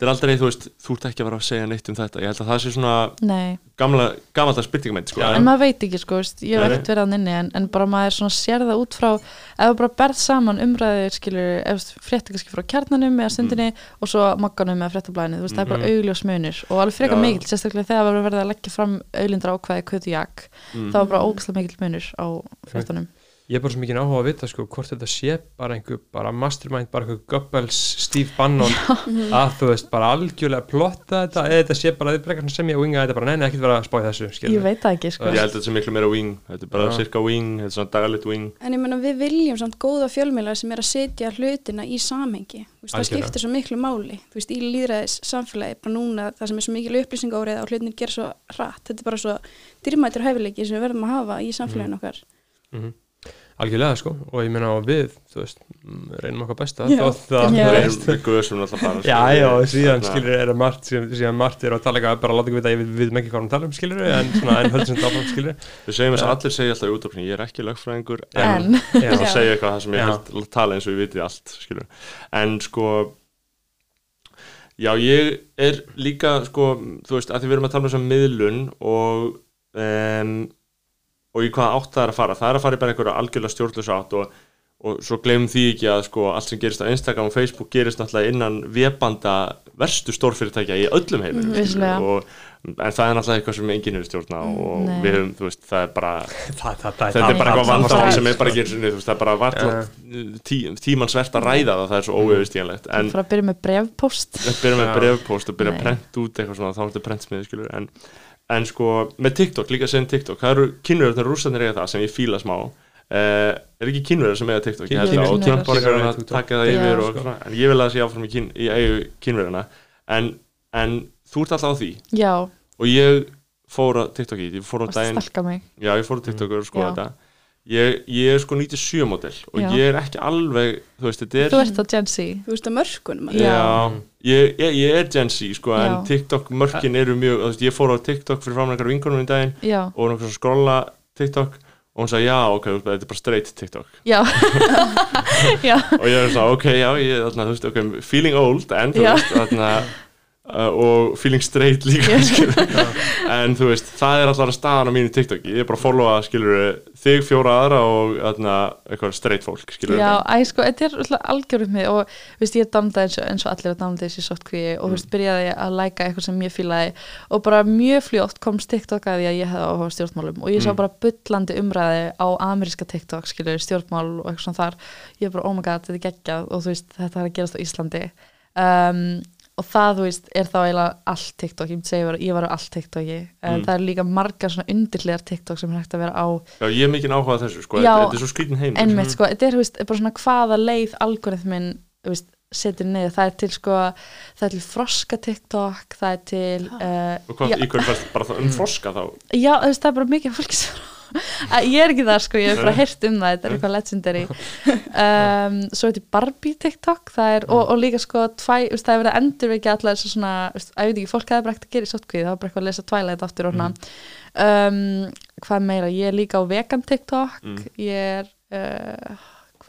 þetta er aldrei, þú veist, þú ert ekki að vera að segja neitt um þetta, ég held að það sé svona Nei, gamla, gamla spurningamend sko. Já. en maður veit ekki sko, veist, ég hef ekkert verið að nynni en, en bara maður svona sér það út frá ef þú bara berð saman umræðir skilur frétti kannski frá kjarnanum eða stundinni og svo magganum eða fréttablæðinu þú veist, það er bara Mhm. augljós munir og alveg frekar Já. mikill, sérstaklega þegar það var verið að leggja fram auglindra ákvæði kötu jak mm. það var bara ógæslega mikill munur á fréttunum ég er bara svo mikið áhuga að vita sko hvort þetta sé bara einhver bara mastermind, bara einhver Goebbels, Steve Bannon að þú veist, bara algjörlega plotta þetta, eða þetta sé bara þið brekar sem ég winga þetta bara, neina, ekkert vera að spá í þessu ég skilur veit það ekki sko ég held að þetta sé miklu meira wing þetta er bara Já. cirka wing, þetta er svona dagalitt wing En ég menna við viljum samt góða fjölmiðlar sem er að setja hlutina í samhengi. Þú veist, það skiptir svo miklu máli. Þú veist, í líðræðis samfélagi, bara núna það sem er svo mikil upplýsingárið og hlutin ger svo hratt. Þetta er bara svo dyrmætur hæfileiki sem við verðum að hafa í samfélaginu okkar. Mhm. Algjörlega sko, og ég meina á við þú veist, reynum okkar besta Já. þó það, Já. þú við veist erum við guðsum alltaf bara Já, sko, já, síðan skilur er að margt síðan, síðan margt er að tala eitthvað bara láta ekki vita við vitum ekki hvað hann tala um skilur en, svona, en höldum sem áfram skilur við segjum þess að allir segja alltaf í útdóknir ég er ekki lögfræðingur en Já, þá segja eitthvað það sem ég held tala eins og ég viti allt skilur. en sko já ég er líka sko, þú veist, að því við erum að tala um miðlun og og í hvaða átt það er að fara? Það er að fara í bara einhverja algjörlega stjórnlösa átt og, og svo glemum því ekki að sko allt sem gerist á Instagram og Facebook gerist náttúrulega innan vebanda verstu stórfyrirtækja í öllum heiminum Mhm, og, en það er náttúrulega eitthvað sem enginn hefur stjórna og Nei. við höfum, þú veist, það er bara [laughs] það, það, það, þetta er bara eitthvað vandamál sem er bara ekki þú veist, það er bara varla tí, tímans verðt að ræða það, það er svo óauðstíðanlegt en frá að byrja með brevpost við byrjum með Já. brefpost og byrja en, sko, með TikTok, líka sem TikTok það eru kynverðar, rússarnir eiga það sem ég fíla smá. Uh, er ekki kynverðar sem eiga TikTok? Kínverjar. að, og Trump var eitthvað að taka það yfir og svona, en ég vil að það sé áfram í, kyn, í eigu kynverðarna en, en þú ert alltaf á því. Já, og ég fór á TikTok í, ég fór á daginn Já, ég fór á TikTok og skoða þetta ég, ég er sko 97 model og Já. ég er ekki alveg, þú veist, þetta er þú ert á Gen Z Þú veist, að mörkunum. Já. Já, ég, ég, ég er Gen Z sko, en Já. TikTok mörkin eru mjög þú veist, ég fór á TikTok fyrir framan einhver vinkonum í daginn já, og hún að skrolla TikTok og hún sagði, já, ok, þú veist, þetta er bara straight TikTok já [laughs] já, og ég er svona, ok, já, ég, þarna, þú veist, ok, feeling old, en þú Já. veist, þarna og feeling straight líka, [laughs] en þú veist, það er alltaf staðan á mínu TikTok, ég er bara að followa, skilur þig fjóra aðra og þarna, eitthvað straight fólk, skilur já, æ, sko, þetta er alltaf algjörðum mig og, veist, ég damdaði eins og, eins og allir að damda þessi sóttkvíi og, Mm. veist, byrjaði að læka eitthvað sem ég fílaði. Og bara mjög fljótt komst TikTok að því að ég hefði áhuga stjórnmálum. Og ég sá Mm. bara bullandi umræði á ameríska TikTok, skilur, stjórnmál og eitthvað svona þar, ég bara, oh my god, þetta er geggjað og þú veist, þetta er að gerast á Íslandi. Um, og það, þú veist, er þá eiginlega allt TikTok, ég myndi segja, ég var, ég var á allt TikToki en Mm. það er líka margar svona undirlegar TikTok sem er hægt að vera á. Já, ég er mikið áhugað þessu, sko, Já. þetta, er svo skrítin heim Einmitt, sko, þetta er, þú veist, bara svona hvaða leið algoritminn, þú veist, setur niður, það er til sko það er til froska TikTok það er til uh, og hvað, í hverju fannst bara það um froska þá? Já, þú veist, það er bara mikið af fólki sem Að ég er ekki það sko, ég hef bara heyrt um það þetta er eitthvað legendary. [laughs] Um, svo er þetta Barbie TikTok er, og, og líka sko, tvæ, þú veist, það er verið að endurvekja allar þessu svona, veist, að ég veit ekki, fólk hefði bara ekkert að gera í sótkvíð, það var bara eitthvað að lesa Twilight aftur og svona. Um, hvað meira, ég er líka á vegan TikTok Mm. ég er uh,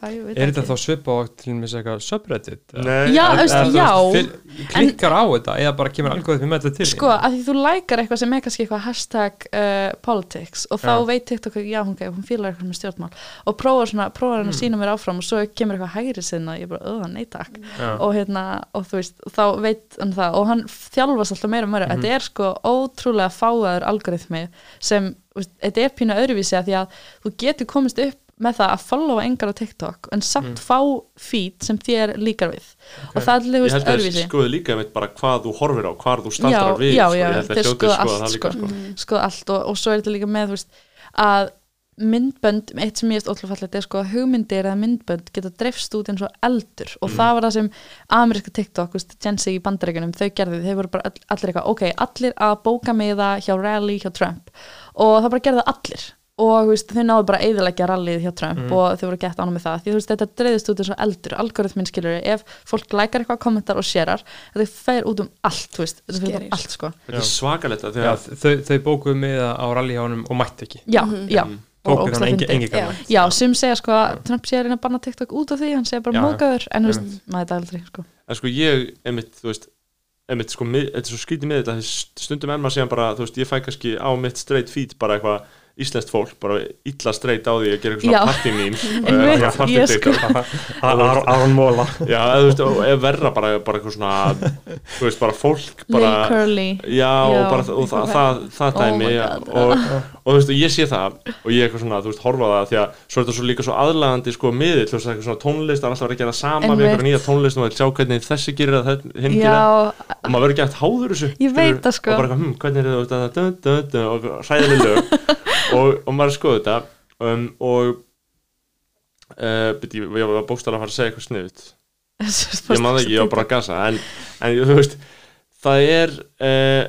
Er þetta þá svipa á til með eitthvað subreddit? eða? Nei, Já, veist, eða, já. fyl- Klikkar á þetta eða bara kemur algoritmi með þetta til Sko, að því þú lækar eitthvað sem er kannski eitthvað hashtag uh, politics og þá Já. veit TikTok að já, hún, hún fílar eitthvað með stjórnmál og prófa svona, prófa hann að Mm. sína mér áfram og svo kemur eitthvað hægri sinna ég bara, öða, nei takk Já. og hérna, og þú veist, þá veit hann það og hann þjálfast alltaf meira og meira Mhm. þetta er sko ótrúlega fáaður algoritmi sem, þetta er pínu öðruvísi að því að þú getur komist upp með það að followa engar á TikTok en samt Mm. fá feed sem þér líkar við og það er allir, þú ég veist, held að öðruvísi skoðu líka einmitt bara hvað þú horfir á, hvað þú staldrar Já, við já, sko, já, ég held að þeir skoða allt, það líka sko. sko. sko allt og, og svo er þetta líka með veist, að myndbönd eitt sem ég er ótrúlega fallið er sko að hugmyndir eða myndbönd geta dreifst út eins og eldur og Mm. það var það sem ameríska TikTok, veist, Z í bandaríkunum þau gerðu, þau voru bara all, allir eitthvað ok, allir að bóka með það hjá rally hjá Trump og það bara gerðu allir og þú veist, þau náðu bara að eyðileggja rallið hjá Trump Mm. og þau voru gett ánum með það því veist, þetta dreifist út eins og eldur, algoritminn skilur ef fólk lækar eitthvað, kommentar og sérar þetta fer út um allt, veist þetta fer út um allt, sko þetta er svakalegt Já, þau, þau bókuðu með á rallyhjánum og mætti ekki já, Mhm. já, Mm. og Tókur hann engi, engi Já. Já, sum segja sko að Trump sé að reyna að banna TikTok út af því, hann segja bara Já, mókaður, en þú veist, einmitt. maður þetta aldrei, sko. en sko ég, einmitt, þú veist einmitt, sko, þetta er svo skrítið með þetta stundum enn maður segja bara, þú veist, ég fæ kannski á mitt straight feed bara eitthvað íslenskt fólk, bara illa straight á því að gera eitthvað svona [laughs] ég sko-. [laughs] Aron Móla já, eða, verra bara, bara eitthvað svona [laughs] þú veist, bara fólk bara, Lil Curly. já, Já. og bara og það, það, það Oh dæmi og, og þú veist, og ég sé það og ég eitthvað svona, þú veist, horfa á það því að svo er þetta svo líka svo aðlagandi sko miðill, þú veist, eitthvað svona tónlist, það er alltaf að að gera sama við eitthvað nýja tónlist og að sjá hvernig þessi gerir það, þetta- hinn gerir það. Já, og maður verður ekki hægt háður þessu það, sko. og bara eitthvað, er og og, maður er að skoða þetta um, og uh, byrju, ég var bókstæðan að fara að segja eitthvað sniðut ég man það ekki, ég var bara að gasa en, en þú veist, það er uh,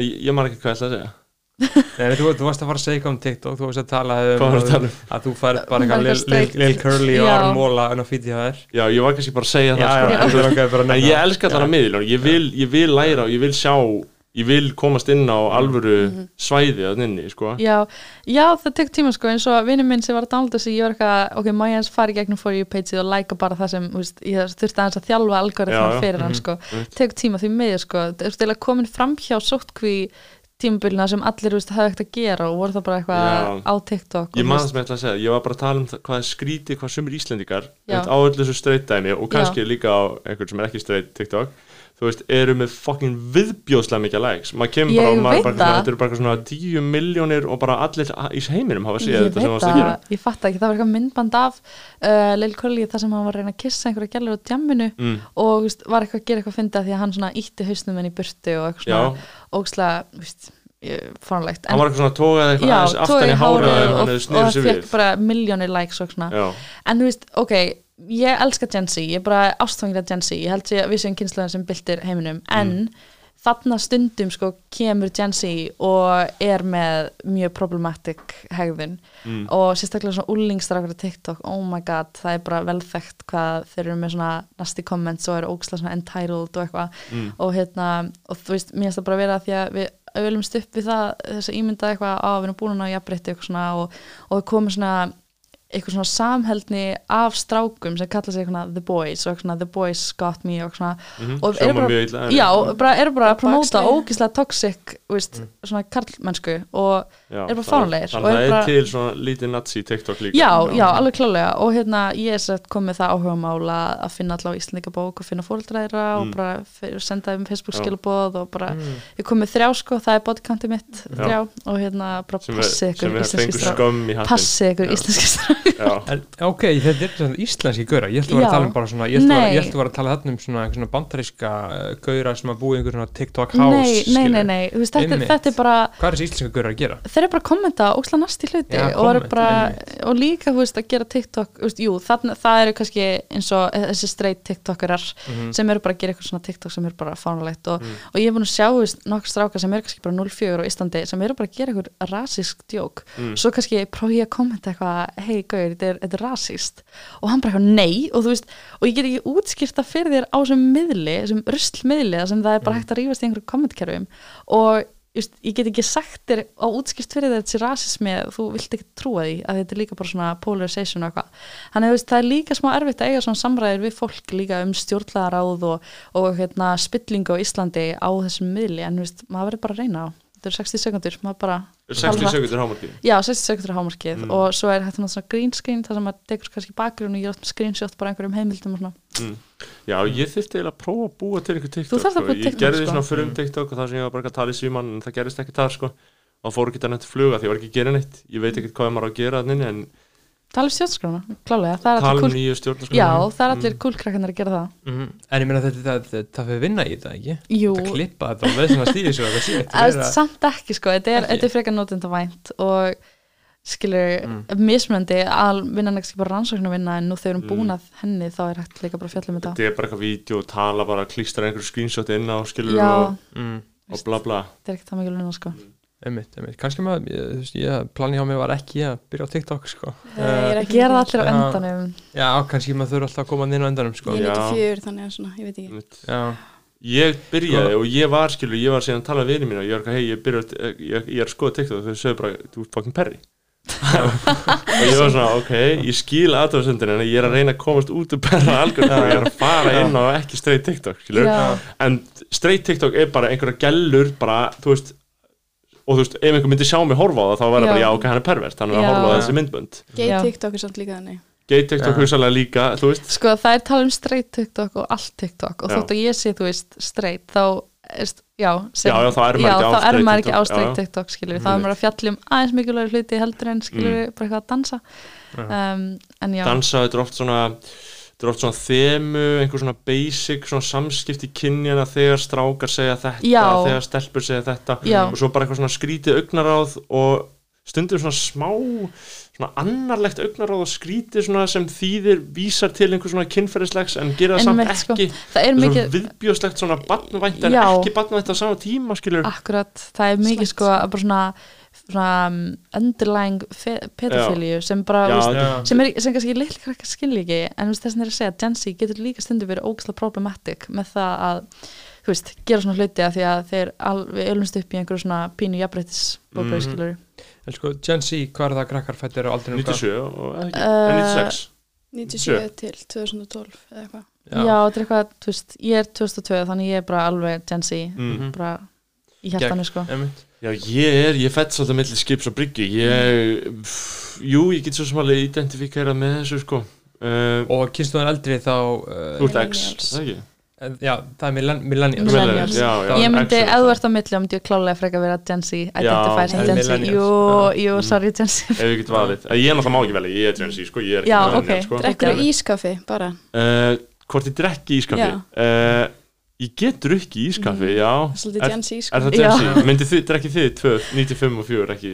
ég, ég man ekki hvað ég ætla að segja Nei, þú, þú varst að fara að segja eitthvað um TikTok Þú varst að tala um að tala um? að þú færð bara eitthvað Lil, eitthvað Lil, straight. Lil Curly og Já. Aron Móla en á fítið hjá þér já, ég var kannski bara að segja Já, það já, sko, en en, að en nefna ég elska þarna miðl og ég vil, ég vil læra og ég vil sjá ég vil komast inn á alvöru svæði að nynni, sko. Já, já, það tek tíma sko. Eins og vinur minn sem var að downloada þessu, ég var eitthvað ok, má ég hans fara í gegnum for you page og læka bara það sem, veist, ég þurfti aðeins að þjálfa algoritma Já, já, fyrir hann mhm, sko. einmitt. tek tíma því miður sko. Þú veist, eða komin fram hjá sóttkví tímabilina sem allir, veist, hafði ekkert að gera og voru það bara eitthvað Já. á TikTok Ég það sem ég ætla að segja, ég var bara að tala um hvað er skrítið, hvað Já. einmitt á öllu þessu straight dæmi og kannski líka á einhvern sem er ekki straight TikTok þú veist, eru með fucking viðbjóðslega mikið likes, maður kemur bara og maður bara, það. þetta eru bara svona 10 miljónir og bara allir í heiminum hafa séð þetta sem það varst að gera. ég fatt ekki, það var eitthvað myndband af uh, Lil Curly þar sem hann var að reyna að kissa einhverja gælur á djamminu mm, og veist, var eitthvað að gera eitthvað að finna því að hann svona ítti hausnum henni í burtu og eitthvað svona ógslega, þú veist, fáránlegt. Hann var eitthvað svona tógaði eitthvað já, aftan í hárið og og, og það fekk bara miljónir likes og svona. Já, en þú veist, ok, ég elska Gen Z ég er bara ástfangir af Gen Z. Ég held að við séum kynsluðan sem byltir heiminum. En þarna stundum sko kemur Gen Z og er með mjög problematic hegðun. Mm, og sérstaklega svona úlingstrákur á TikTok, oh my god, það er bara velþekkt hvað þeir eru með svona nasty comments og eru ógislega svona entitled og eitthvað. Mm, og hérna, og þú veist, mér finnst það bara vera því að við auðvöldumst upp við það þess að ímynda eitthvað að við erum búin að jafnbreytti eitthvað svona og, og það komið svona eitthvað svona samheldni af strákum sem kalla sig eitthvað The Boys og eitthvað svona The Boys got me og eitthvað svona. Mm, og Sjóma eru bara- illa já, bara, eru bara að promóta ógislega toxic veist, svona karlmennsku og já, eru bara og Þannig að það er bara- til svona lítið nazi TikTok líka. Já, já, alveg klálega og hérna ég er sett komið það áhuga mála að finna allavega íslendingabók og finna fóreldræðra og Mm. bara fyr- senda þeim Facebook Já. skilabóð og bara, Mm. ég kom með þrjá sko, það er bodycountið mitt, Já. þrjá. Og hérna bara passið ykkur íslenski strák passið ykkur Já. íslenski strák Já, [laughs] En, ok, þetta er svona íslenski gauðra ég ætla að vera að tala um bara svona ég ætla að vera- að tala þarna um svona, svona bandaríska uh, gauðra sem að búa í einhver svona TikTok house nei, nei, nei, nei, þú veist, þetta, þetta er bara Hvað er þessi íslenska gauðra að gera? þeir eru bara að kommenta óksla næst í hluti Já, og, bara, og líka þú veist, að gera TikTok veist, jú, það, það eru kannski eins og þessi straight TikTokerar Mhm. sem eru bara að gera eitthvað svona TikTok sem eru bara fánulegt og, Mm. og ég er búin að sjá nokkur stráka sem eru kannski bara 0,4 á Íslandi sem eru bara að gera eitthvað rasísk djók Mm. svo kannski prófi ég að kommenta eitthvað hei gauður, þetta er, er rasíst og hann bara nei. Og þú veist og ég get ekki útskýrt það fyrir þér á þessum miðli þessum ruslmiðli sem það er bara hægt að rífast í einhverju kommentkerfum og just, ég get ekki sagt þér á útskýrt fyrir þér þessi rasismi, þú vilt ekki trúa því að þetta er líka bara svona polarization og eitthvað. Þannig að það er líka smá erfitt að eiga svona samræðir við fólk líka um stjórnlegaráð og, og hérna, spillingu á Íslandi á þessum miðli en veist, maður verður bara að reyna á þetta eru 60 sekundur, maður bara 60 sekundur hámarki Já, 60 sekundur hámarkið Mm. og svo er að svona green screen þar sem maður tekur kannski bakgrunn og ég er með screenshot bara einhverjum heimildum og svona mm. Já, ég þurfti eiginlega að prófa að búa til einhver TikTok sko. til Ég TikTok, gerði sko. svona fyrir um Mm. TikTok og það sem ég var bara að tala í síman en það gerist ekki þar sko og fór ekki það nefnt fluga því ég var ekki að gera neitt ég veit ekki hvað maður á að gera þannig en Tala um stjórnskrána, klálega, það er tala um kúl nýju stjórnarskóla Já, það er allir kúlkrakkarnir að gera það. Mhm. En ég meina þetta, það, það, það fyrir vinna í þetta, ekki? Jú, Það klippa þetta og veð sem að stýði svo það að, samt ekki sko, þetta er, er frekar notendavænt og skilur Mm. mismunandi. Að vinna ekki bara rannsóknu vinna en nú þegar við erum búin Mm. að henni þá er hægt líka bara að fjalla um þetta. Þetta er bara eitthvað vídeo tala bara klístra einhverju screenshot inn á skilur Já, og, mm. og bla bla. þetta er ekki það mikið luna sko Einmitt, einmitt. Kannski maður, ég, þú veist, ég, plani hjá mig var ekki að byrja á TikTok, sko. Nei, ég er Eh, ekki Gera það allir á endanum Já, kannski maður þurfa alltaf að koma inn á endanum, sko. Ég er Já. 94 þannig að svona, ég veit ekki. Já, Ég byrjaði Sko- og ég var skilur, ég var síðan að tala við vinið mín og ég var hei, ég byrjaði, ég, ég er að skoða TikTok og þau sögðu bara, þú ert fucking perri [laughs] og ég var svona, ok, ég skil aðtöðsendin en ég er að reyna að komast út úr perra algjörn og ég er að fara inn á ekki straight TikTok, en straight TikTok er bara einhverja gellur bara, þú veist og þú veist, ef einhver myndi sjá mig horfa á það þá Já. bara, já, ok, hann er pervert, hann er að horfa á þessi myndbönd Gay. TikTok er samt líka þannig gay TikTok hugsalega líka, þú veist sko það er tala um straight TikTok og allt TikTok og Já. þótt að ég sé, þú veist, straight þá, já, sem, Já, já, þá er maður ekki á þá á TikTok, straight já, já. TikTok skilur, þá Mm. er maður að fjalla um aðeins mikilvægur hluti heldur en skilur Mm. bara eitthvað að dansa um, en já, dansa, þetta er oft svona þetta er oft svona þemu, einhver svona basic svona samskipti kynjana þegar strákar segja þetta, Já. þegar stelpur segja þetta Já. og svo bara eitthvað svona skrítið augnaráð og stundum svona smá svona annarlegt augnaráð og skrítið svona sem þýðir vísar til einhver svona kynferðislegs en gera það samt sko. ekki það er mikið svona viðbjóðslegt svona batnvænt en Já. ekki batnvænt á sama tíma skilur akkurat, það er mikið Slæmt, sko að bara svona, svona um, underlying pedofilju sem bara, Já, veist, já. sem, er, sem kannski litli krakkar skilja ekki en veist, þess að er að segja, Gen Z getur líka stundu verið ógæslega problematic með það að þú veist, gera svona hluti að því að þeir alveg ölumst upp í einhverju svona pínu jafnbreytis Mhm. mm En sko, Gen Z, hvað er það krakkar fættir á aldrei 97 og ekki, Uh, en 96 97 til 2012 eða eitthvað. Já, þetta er eitthvað, þú veist, ég er 2002 þannig ég er bara alveg Gen Z mm. bara í hjartanu sko. Einmitt. Já, ég er, ég fætt svolítið milli skips og bryggju ég, pff, jú, ég get svo sem alveg identifikerað með þessu sko uh, Og kynsluðan eldri þá, uh, Þú ert X, Millennials. það ekki? en- já, það er millenn- millennials. Millennials. Já, já, ég myndi, ef þú það. ert á milli, þá myndi ég klálega freka vera Gen Z identify sem en Gen Z, millennials, jú, já. jú, Mm. sorry Gen Z Ef ég get valið, Eh, ég er náttúrulega má ekki velja, ég er Gen Z sko, ég er ekki Já, millennial, ok. sko Drekkur Ok. ískaffi bara uh, Hvort ég drekki ískafi? Ég get drukki ískafi, Mhm. já Það er svolítið Er- Z sko Er það Já. Z? Myndi þið, drekki þið tvö, 95 og 4 ekki,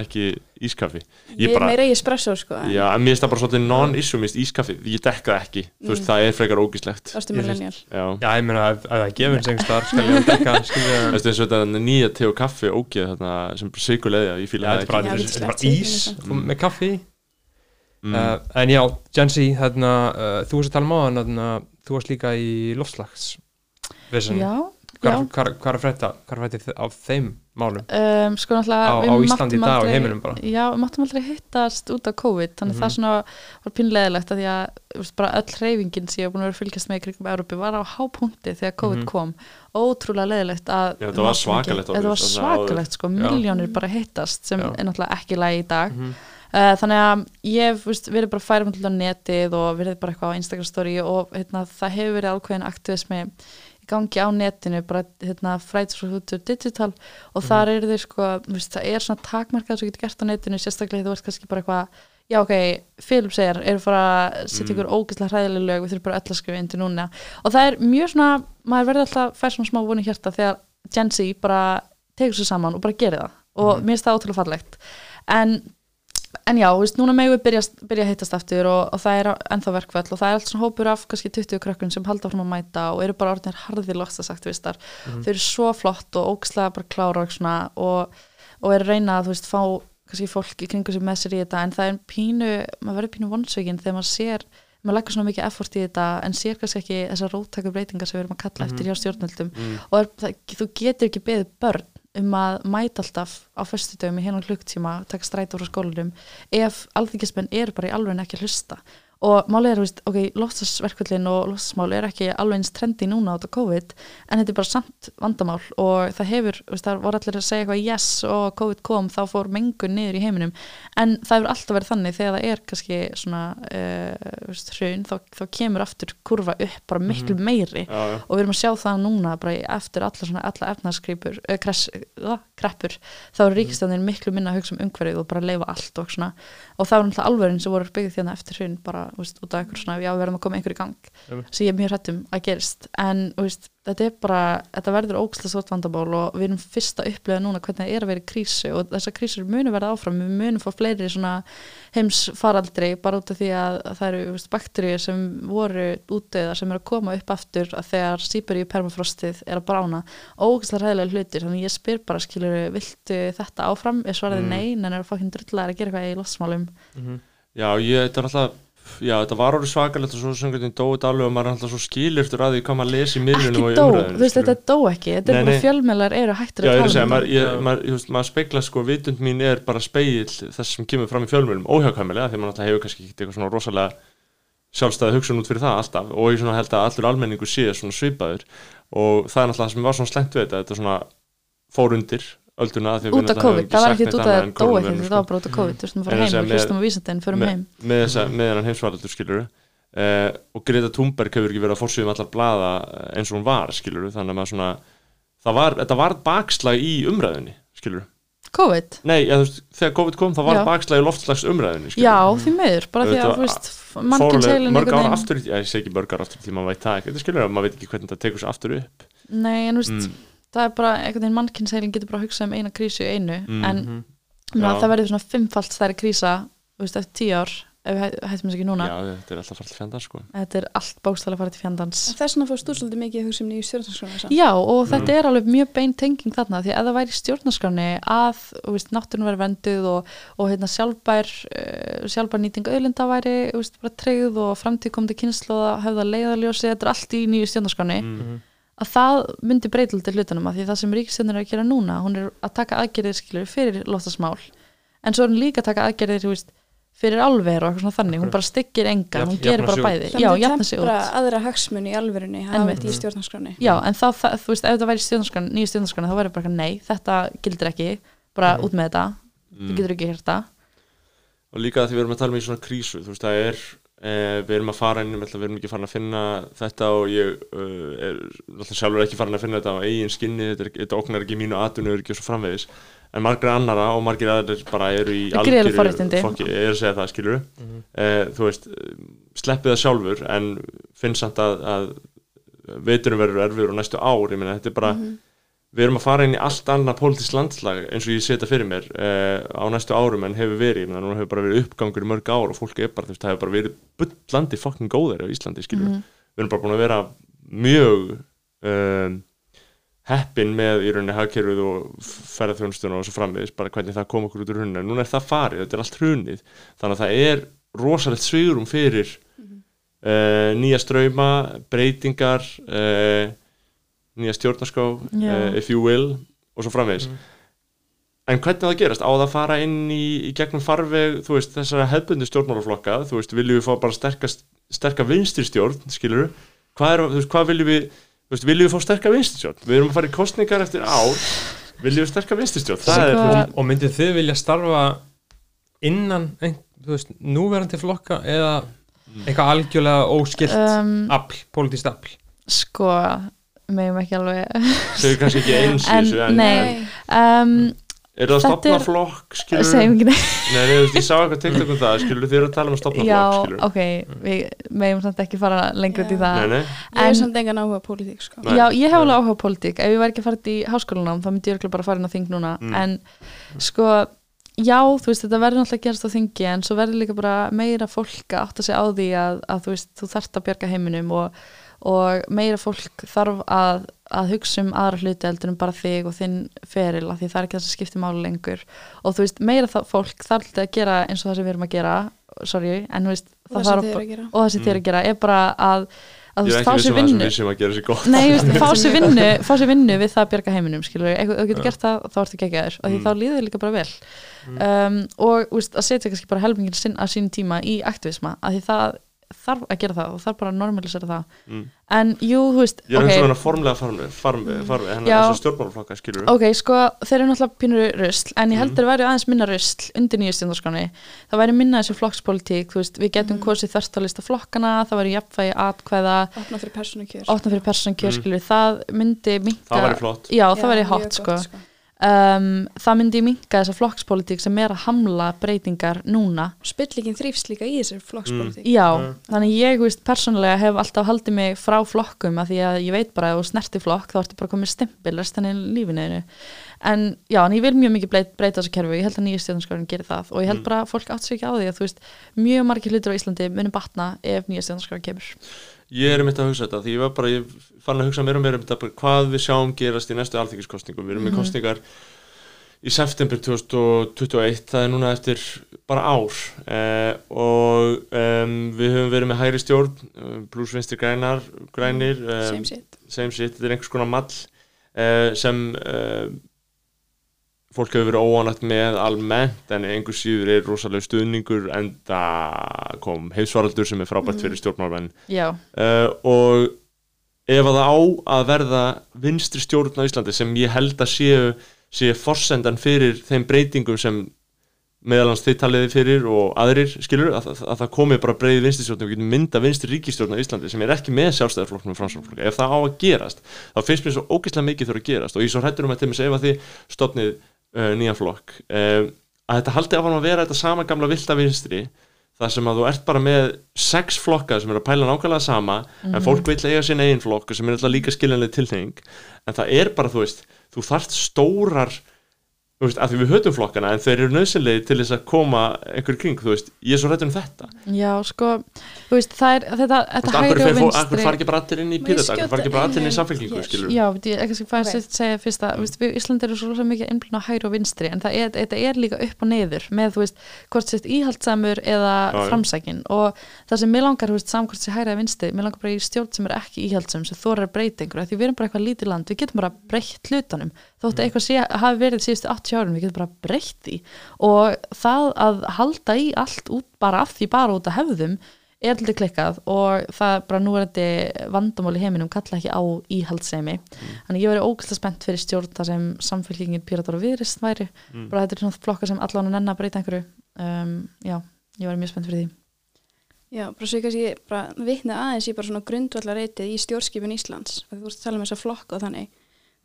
ekki ískafi? Ég er bara- meira í espresso sko Já, en mér finnst það bara svolítið non-issue, mér finnst ískafi Ég dekka það ekki, þú veist, Mm. það er frekar ógislegt Það finnst- millennial Já Já, ég meina, ef, það er gefins einhvers þar, skal ég að dekka, Þú veist þetta nýja te og kaffi ógeð þarna sem siguleðja, ég þetta það er ekki þetta er bara ís þú- með kaffi mm. uh, En já, þarna, uh, þú varst að tala um á hann, þarna, þú varst líka í loftslags Vissan, já, já hvað hvað er frétta, hvað er á þeim málum? um, sko náttúrulega Á- á Íslandi í dag og heiminum bara. já, við máttum aldrei hittast út af COVID þannig Mhm. það svona var pínleðilegt að því að veist, bara öll hreyfingin sem ég hef búin að vera fylgjast með í krigum Európi var á hápunkti þegar COVID Mhm. kom ótrúlega leðilegt að Já, þetta var svakalegt þetta var svakalegt sko, miljónir bara hittast sem Já. er náttúrulega ekki lægi í dag Mhm. Uh, þannig að ég hef veist, verið bara að færa með á netið og verið bara eitthvað á Instagram story og hérna, það hefur verið ákveðin aktivismi gangi á netinu bara hérna, Future Digital og þar eru þau sko, þú veist, það er svona takmarkað sem getur gert á netinu sérstaklega þú ert kannski bara eitthvað já ok, Philip segir eru fara að setja Mm. ykkur ógeðslega hræðileg lög við þurfum bara öll að skrifa undir núna og það er mjög svona, maður verður alltaf fær svona smá voni hjarta þegar Gen Z bara tegur sér saman og bara gerir það og Mhm. mér finnst það ótrúlega fallegt en, en já, veist, núna megum við byrja, byrja að hittast aftur og, og það er ennþá verkvöld og það er allt svona hópur af kannski 20 krökkun sem halda frá að mæta og eru bara orðinir harðir lokstasaktivistar Mhm. þau eru svo flott og ógæslega bara klára og, svona, og, og eru reyna að þú veist, fá kannski fólk í kringu sig með sér í þetta en það er pínu, maður verður pínu vonsökin þegar maður sér, maður leggur svona mikið effort í þetta en sér kannski ekki þessar róttæku breytingar sem við erum að kalla eftir hjá stjórnöldum Mm. og er, það, þú getur ekki beðið börn um að mæta alltaf á föstudöfum í hérna klukktíma, taka strætó frá skólanum ef alþingismenn eru bara í alveg ekki að hlusta og málið er, þú veist, ok, loftasverkvöldin og loftasmál er ekki alveg eins trendi núna át á COVID, en þetta er bara samt vandamál og það hefur, þú veist, það voru allir að segja eitthvað yes og COVID kom þá fór mengun niður í heiminum, en það hefur alltaf verið þannig þegar það er kannski svona uh, veist, hrun, þá, þá kemur aftur kurva upp bara miklu meiri. Já, já. og við erum að sjá það núna bara eftir alla svona alla efnaðskripur uh, kress, uh, kreppur þá er ríkistæðin miklu minna að hugsa um umhverfið og bara leifa allt og svona. Og það veist, út af einhver svona, já við verðum að koma einhver í gang Einmitt. sem ég er mjög hrættum að gerist en veist, þetta er bara, þetta verður ógæslega svort vandamál og við erum fyrst að upplega núna hvernig það er að vera í krísu og þessar krísur munu verða áfram, við munum fá fleiri svona heimsfaraldri bara út af því að það eru bakteríur sem voru útdöða sem eru að koma upp aftur þegar síperi permafrostið er að brána ógæslega ræðilega hlutir, þannig ég spyr bara skilur, viltu þetta áfram? Ég svaraði Mm. nei, en er að fokkin drullar að gera eitthvað í loftsmálum Já, ég, þetta er alltaf Já, þetta var orðið svakalegt og svo sem hvernig dóið alveg og maður er alltaf svo skilirtur að því hvað maður lesi í miðlunum og ekki í dó, umræðinu þú veist þetta dó ekki. Þetta er bara fjölmjölar eru hættir Já, að ég er að tala segja, um maður, ég, Já. maður, ég veist, maður speikla sko, vitund mín er bara speill þess sem kemur fram í fjölmjölum óhjákvæmilega því maður náttúrulega hefur kannski ekki eitthvað svona rosalega sjálfstæði hugsun út fyrir það alltaf. Og ég svona held að allur almenningu sé svona svipaður. Og það er náttúrulega það sem var svona slengt við þetta þetta svona fór undir ölduna því út af COVID, höfum það var ekki út af annað að en dó ekki kórónuveiruna, það var bara út af COVID, þú veist, maður fara heim og með- hlustum á vísindin, förum með, heim. með, með hennan heimsvaraldur skilur uh, og Greta Thunberg hefur ekki verið að fórsviðum allar blaða eh, eins og hún var skilur þannig að maður svona það var, þetta var bakslag í umræðinni skilur COVID, Nei, ja, veist, þegar COVID kom þá var Já. bakslag í loftslags umræðinni skilur. já, því miður bara því að, þú veist, mannkinn ára einhvern veginn ég segi ekki mörg ára aftur í tíma maður veit það ekki, þetta skilur að maður veit ekki hvernig það tekur sér aftur upp. Nei, en þú veist, mm. Það er bara einhvern veginn mannkinn seilin getur bara að hugsa um eina krísu í einu Mm. en Mhm. mena, Já. það verður svona fimmfalt stærri krísa þú veist, eftir tíu ár ef við hæ- hættum þess ekki núna Já, þetta er alltaf fælt fjandar sko þetta er allt bókstæðlega farið til fjandans En þess vegna fórst þú svolítið mikið að hugsa um nýju stjórnarskrána Já, og þetta Mm. er alveg mjög bein tenging þarna því að ef það væri stjórnarskráni að þú veist, náttúrun væri venduð og, og hérna, sjálfbær, uh, sjálfbær nýting auðlinda væri þú veist, bara treyð og framtíð komandi kynslu og höfða leiðaljósi, þetta er allt í nýju stjórnarskráni mm. Að það myndi breytildi hlutunum að því það sem ríkistjórnir er að gera núna hún er að taka aðgerðir skilur fyrir loftasmál en svo er hún líka að taka aðgerðir þú veist, fyrir alver og eitthvað svona þannig. Hún bara styggir engan, Jafn- hún gerir bara bæði. Þannig að jafna sig tempra aðra hagsmunni í þetta í stjórnarskráni Já, en þá, það, þú veist, ef það væri stjórnarskan, nýju stjórnarskan þá væri bara nei, þetta gildir ekki. Bara Mhm. út með þetta, þú Mm. getur ekki hér þetta og líka því við erum að tala um í svona krísu þú veist það er eh, við erum að fara inn við erum ekki farin að finna þetta og ég uh, er náttúrulega sjálfur ekki farin að finna þetta á eigin skinni þetta, er, þetta óknar ekki mínu atvinnu og svo framvegis en margir annara og margir aðrir bara eru í forréttindi. fokki, ég er að segja það skilur Mhm. eh, þú veist, sleppið það sjálfur en finn samt að, að veiturum verður erfur og næstu ár ég meina þetta er bara Mhm. Við erum að fara inn í allt annað pólitísk landslag eins og ég setja fyrir mér uh, á næstu árum en hefur verið, meina nú hefur bara verið uppgangur í mörg ár og fólk er bara, þú veist, það hefur bara verið bullandi fucking góðir á Íslandi, skilur Mhm. við erum bara búin að vera mjög um, heppin með í rauninni hagkerfið og ferðarþjónustuna og svo framvegis, bara hvernig það kom okkur út úr hruninu, en núna er það farið, þetta er allt hrunið. Þannig að það er rosalegt svigurum fyrir uh, nýja ströyma, breytingar uh, nýja stjórnarská uh, if you will og svo framvegis. Mhm. en hvernig það að gerast, á það að fara inn í, í gegnum farveg, þú veist, þessara hefbundi stjórnmálaflokka, þú veist, viljum við fá bara sterkast, sterka vinstri stjórn, skilur hvað er, veist, hvað viljum við þú veist, viljum við fá sterka vinstri stjórn við erum að fara í kostningar eftir ár. Viljum við sterka vinstri stjórn það er, Sko- veist, og, og myndið þið vilja starfa innan ein, þú veist, núverandi flokka eða eitthvað algjörlega óskilt um, afl, pólitískt afl? Sko, meðum ekki alveg þau eru kannski ekki eins í En, þessu nei. um, Er það að stopna er- flokk, skilur segjum ekki neitt. Nei, nei, þú veist, ég sá eitthvað TikTok um það, skilur þið eru að tala um að stopna Já, flokk, skilur ok, við meðum samt ekki fara lengra út í Já. það. Nei, nei, Ég hef En- samt engan áhuga pólitík sko. Já, ég hef alveg áhuga pólitík. Ef ég væri ekki að fara þetta í háskólanám þá myndi ég bara fara inn á þing núna. Mm. en sko, já, þú veist þetta verður náttúrulega að gerast á þingi en svo verður líka bara meira fólk að átta sig á því að, að þú veist, þú að og, meira fólk þarf að, að hugsa um aðra hluti heldur en bara þig og þinn feril af því það er ekki það sem skiptir máli lengur. Og þú veist, meira það fólk þarf alltaf að gera eins og það sem við erum að gera sorry, en þú veist, og það það sem þarf þið eru að gera. og það sem þið eru að gera er bara að, að þú ég er veist, fá ekki sér að vinnu. sem við sem að gera sér gott. Nei, ég veist, [laughs] fá sér vinnu, fá sér vinnu við það að bjarga heiminum, skilur ef þú getur gert það þá ertu geggjaður og því Mm. þá líður þér líka bara vel. Um, og þú veist, að setja kannski bara helmingin sinn að sínum tíma í aktivisma, að því það þarf að gera það og þarf bara að normalisera það Mm. en jú, þú veist, Ég er ok eins og hann formlega farmi, farmi, farmi hennar Já. eins og stjórnmálaflokka, skilur ok, sko, þeir eru náttúrulega pínur rusl en ég held Mm. að þeir væri aðeins minna rusl undir nýju stjórnarskráni það væri minna þessu flokkspolítík, þú veist, við getum Mm. kosið þörstalista flokkana, það væri jafnvægi atkvæða, opna fyrir persónu kjör opna fyrir persónkjör, Mm. það myndi minka, Það væri flott já, það væri hot, sko um, það myndi minka þessa flokkspolítík sem er að hamla breytingar núna spillingin þrýfst líka í þessari flokkspolítík já, Mm. þannig ég veist persónulega hef alltaf haldið mig frá flokkum af því að ég veit bara að ef þú snerti flokk þá ertu bara komið stimpil restaninn í lífinu þínu. en já, en ég vil mjög mikið breyta, breyta þessu kerfi og ég held að nýja stjórnarskrárin gerir það og ég held Mm. bara að fólk átt sér ekki á því að þú veist, mjög margir hlutur á Íslandi munum batna ef nýja stjórnarskrárin kemur Ég er mitt að hugsa þetta, því ég var bara, ég fann að hugsa mér og mér um þetta, bara hvað við sjáum gerast í næstu alþingiskostningum. Við erum með Mhm. kostningar í september 2021, það er núna eftir bara ár eh, og um, við höfum verið með hægri stjórn, um, pluss vinstri grænar, grænir, um, same shit same shit, þetta er einhvers konar mall uh, sem uh, fólk hefur verið óanætt með almennt en einhver síður er rosalega stuðningur en það kom heimsvaraldur sem er frábært Mhm. fyrir stjórnmálmenn já, uh, og ef að það á að verða vinstri stjórn á Íslandi sem ég held að séu, séu forsendan fyrir þeim breytingum sem meðalans þið taliði fyrir og aðrir skilur, að, að, að það komi bara stjórn og við getum mynda vinstri ríkistjórn á Íslandi sem er ekki með sjálfstæðarflokknum og framsvonarflokka ef það á að gerast, þá finnst mér svo ógeðslega mikið þurfa að gerast. Og ég svo hrættur um að til mig ef að þið stofnið nýjan flokk. Um, að þetta haldi áfram að vera þetta sama gamla vilda vinstri þar sem að þú ert bara með sex flokka sem eru að pæla nákvæmlega sama en fólk vil eiga sín eigin flokk sem er alltaf líka skiljanlega tilheng en það er bara, þú veist, þú þarft stórar þú veist, að því við höfum flokkana en þeir eru nöðsynlegi til þess að koma einhver kring, þú veist, ég er svo rættur um þetta. Já, sko þú veist, það er þetta, veist, þetta akkur, hægri og fólk- akkur vinstri far ekki bara allir inn í pyrrata, akkur far ekki bara allir inn í samfélkingu, skilur Já, ég ekki fæ að Ok. segja fyrst að mm. við Íslandi eru svo mikið einblíðan á hægri og vinstri en það er, þetta er líka upp og neyður með, þú veist, hvort sett íhaldsamur eða framsækin. Og það sem mér langar, þú veist, hvort sé hægri eða vinstri mér langar bara í stjórn sem er ekki íhaldsam sem þorar að af því við erum bara eitthvað lítið land við getum bara breytt hlutunum þótt að eitthvað sé, hafi verið síðustu 80 árum við getum bara breytt því. Og það að halda í allt út bara af því bara út af hefðum er alltaf klikkað og það bara nú er þetta vandamál í heiminum kalla ekki á íhaldsemi þannig ég verið ógæslega spennt fyrir stjórn þar sem samfélkingin Píratar og Viðrist væri Mm. bara þetta er svona flokkar sem allan að nenn að breyta einhverju. Um, já, ég verið mjög spennt fyrir því. Já, bara svo ég kannski bara vitna aðeins í bara svona grundvallarreitið í stjórnskipun Íslands. Þú veist að tala um þessa flokka og þannig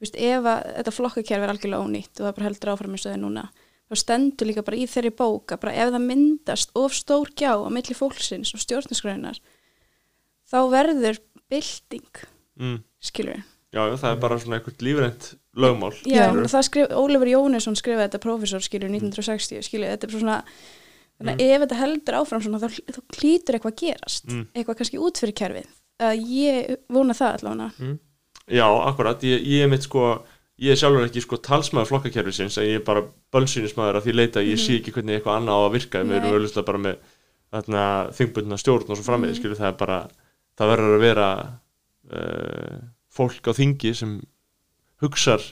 veist, ef að þetta flokkakerfi er algjörlega ónýtt og það bara heldur áfram eins og það er núna þá stendur líka bara í þeirri bók að bara ef það myndast of stór gjá á milli fólksins og stjórnarskrænar þá verður bylting mm. skilur já, það er bara svona eitthvað lífrænt lögmál Já, það skrif, Ólefur Jónesson skrifaði þetta prófessor skilur 1960 skilur, þetta er bara svona þannig að ef þetta heldur áfram svona þá, þá klítur eitthvað að gerast Mm. eitthvað kannski út fyrir kerfið. Að ég vona það allavega Já, akkurat, ég, ég er mitt sko ég er sjálfur ekki sko talsmaður flokkakerfisins en ég er bara bölsýnismæður að því leita að ég sé ekki hvernig eitthvað annað á að virka. Við erum auðvitað bara með þingbundna stjórn og svo framvegis Mhm. skilur það er bara, það verður að vera uh, fólk á þingi sem hugsar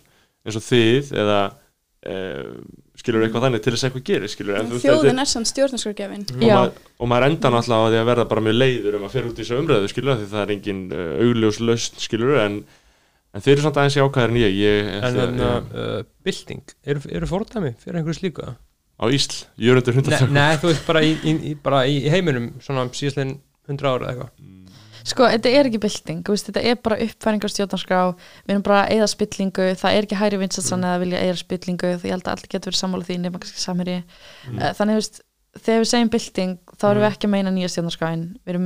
eins og þið eða uh, skilur eitthvað þannig til þess að eitthvað gerir er- þjóðin er sann stjórnarskrargefin og, Já. maður, og maður enda náttúrulega á því að verða bara mjög leiður um að fyrir út í þessu umræðu skilur því það er engin uh, augljós lausn skilur en, en þeir eru samt aðeins jákvæðar en ég, ég En það, þannig að uh, bylting, eru, eru fordæmi fyrir einhverju slíku? á Ísl, jörundur Nei, hundartökum nei, þú veist bara í, í, í, bara í heiminum svona síðastlegin 100 ára eða eitthvað Sko, þetta er ekki veist, þetta er bara uppfæringar stjórnarskrá, við erum bara að eða spillingu, það er ekki hæri vinsatsan Mm. eða vilja eða spillingu, því ég held að allir getur verið sammála því nema kannski samherji. Mm. Mm. Þannig, þú veist, þegar við segjum bylting, þá erum við ekki að meina nýja stjórnarskráin, við, erum,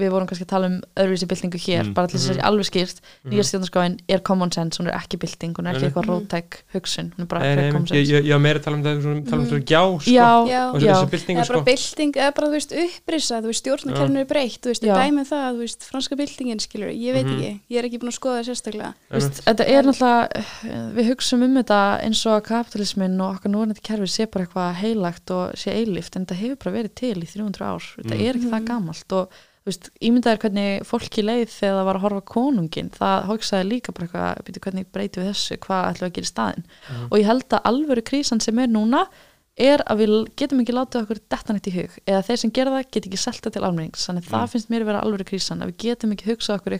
við vorum kannski að tala um öðruvísi byltingu hér, Mm. bara til þess að Mhm. sé alveg skýrt, nýja stjórnarskráin er common sense, hún er ekki bylting, hún er ekki eitthvað rótæk hugsun, hún er bara frekar common ég, sense. ég, ég var meira að tala um það svona- tala um Mhm. það gjá sko Já, Já. og já. eða sko bara bylting, eða bara, þú veist, upprisa þú veist, stjórnarkerfinu er breytt, þú veist, dæmið það þú veist, franska byltingin, skilur, ég veit Mhm. ekki ég er ekki búin að skoða það sérstaklega Er eilíft en þetta hefur bara verið til í 300 ár, þetta Mm. er ekki það Mhm. gamalt og þú veist, ímyndaðir hvernig fólki leið þegar það var að horfa konungin, það hugsaði líka bara eitthvað, byrju hvernig breytum við þessu, hvað ætlum við að gera í staðinn Mhm. og ég held að alvöru krísan sem er núna er að við getum ekki látið okkur detta neitt í hug eða þeir sem gera það get ekki selta til almennings þannig það Mm. finnst mér að vera alvöru krísan að við getum ekki hugsað okkur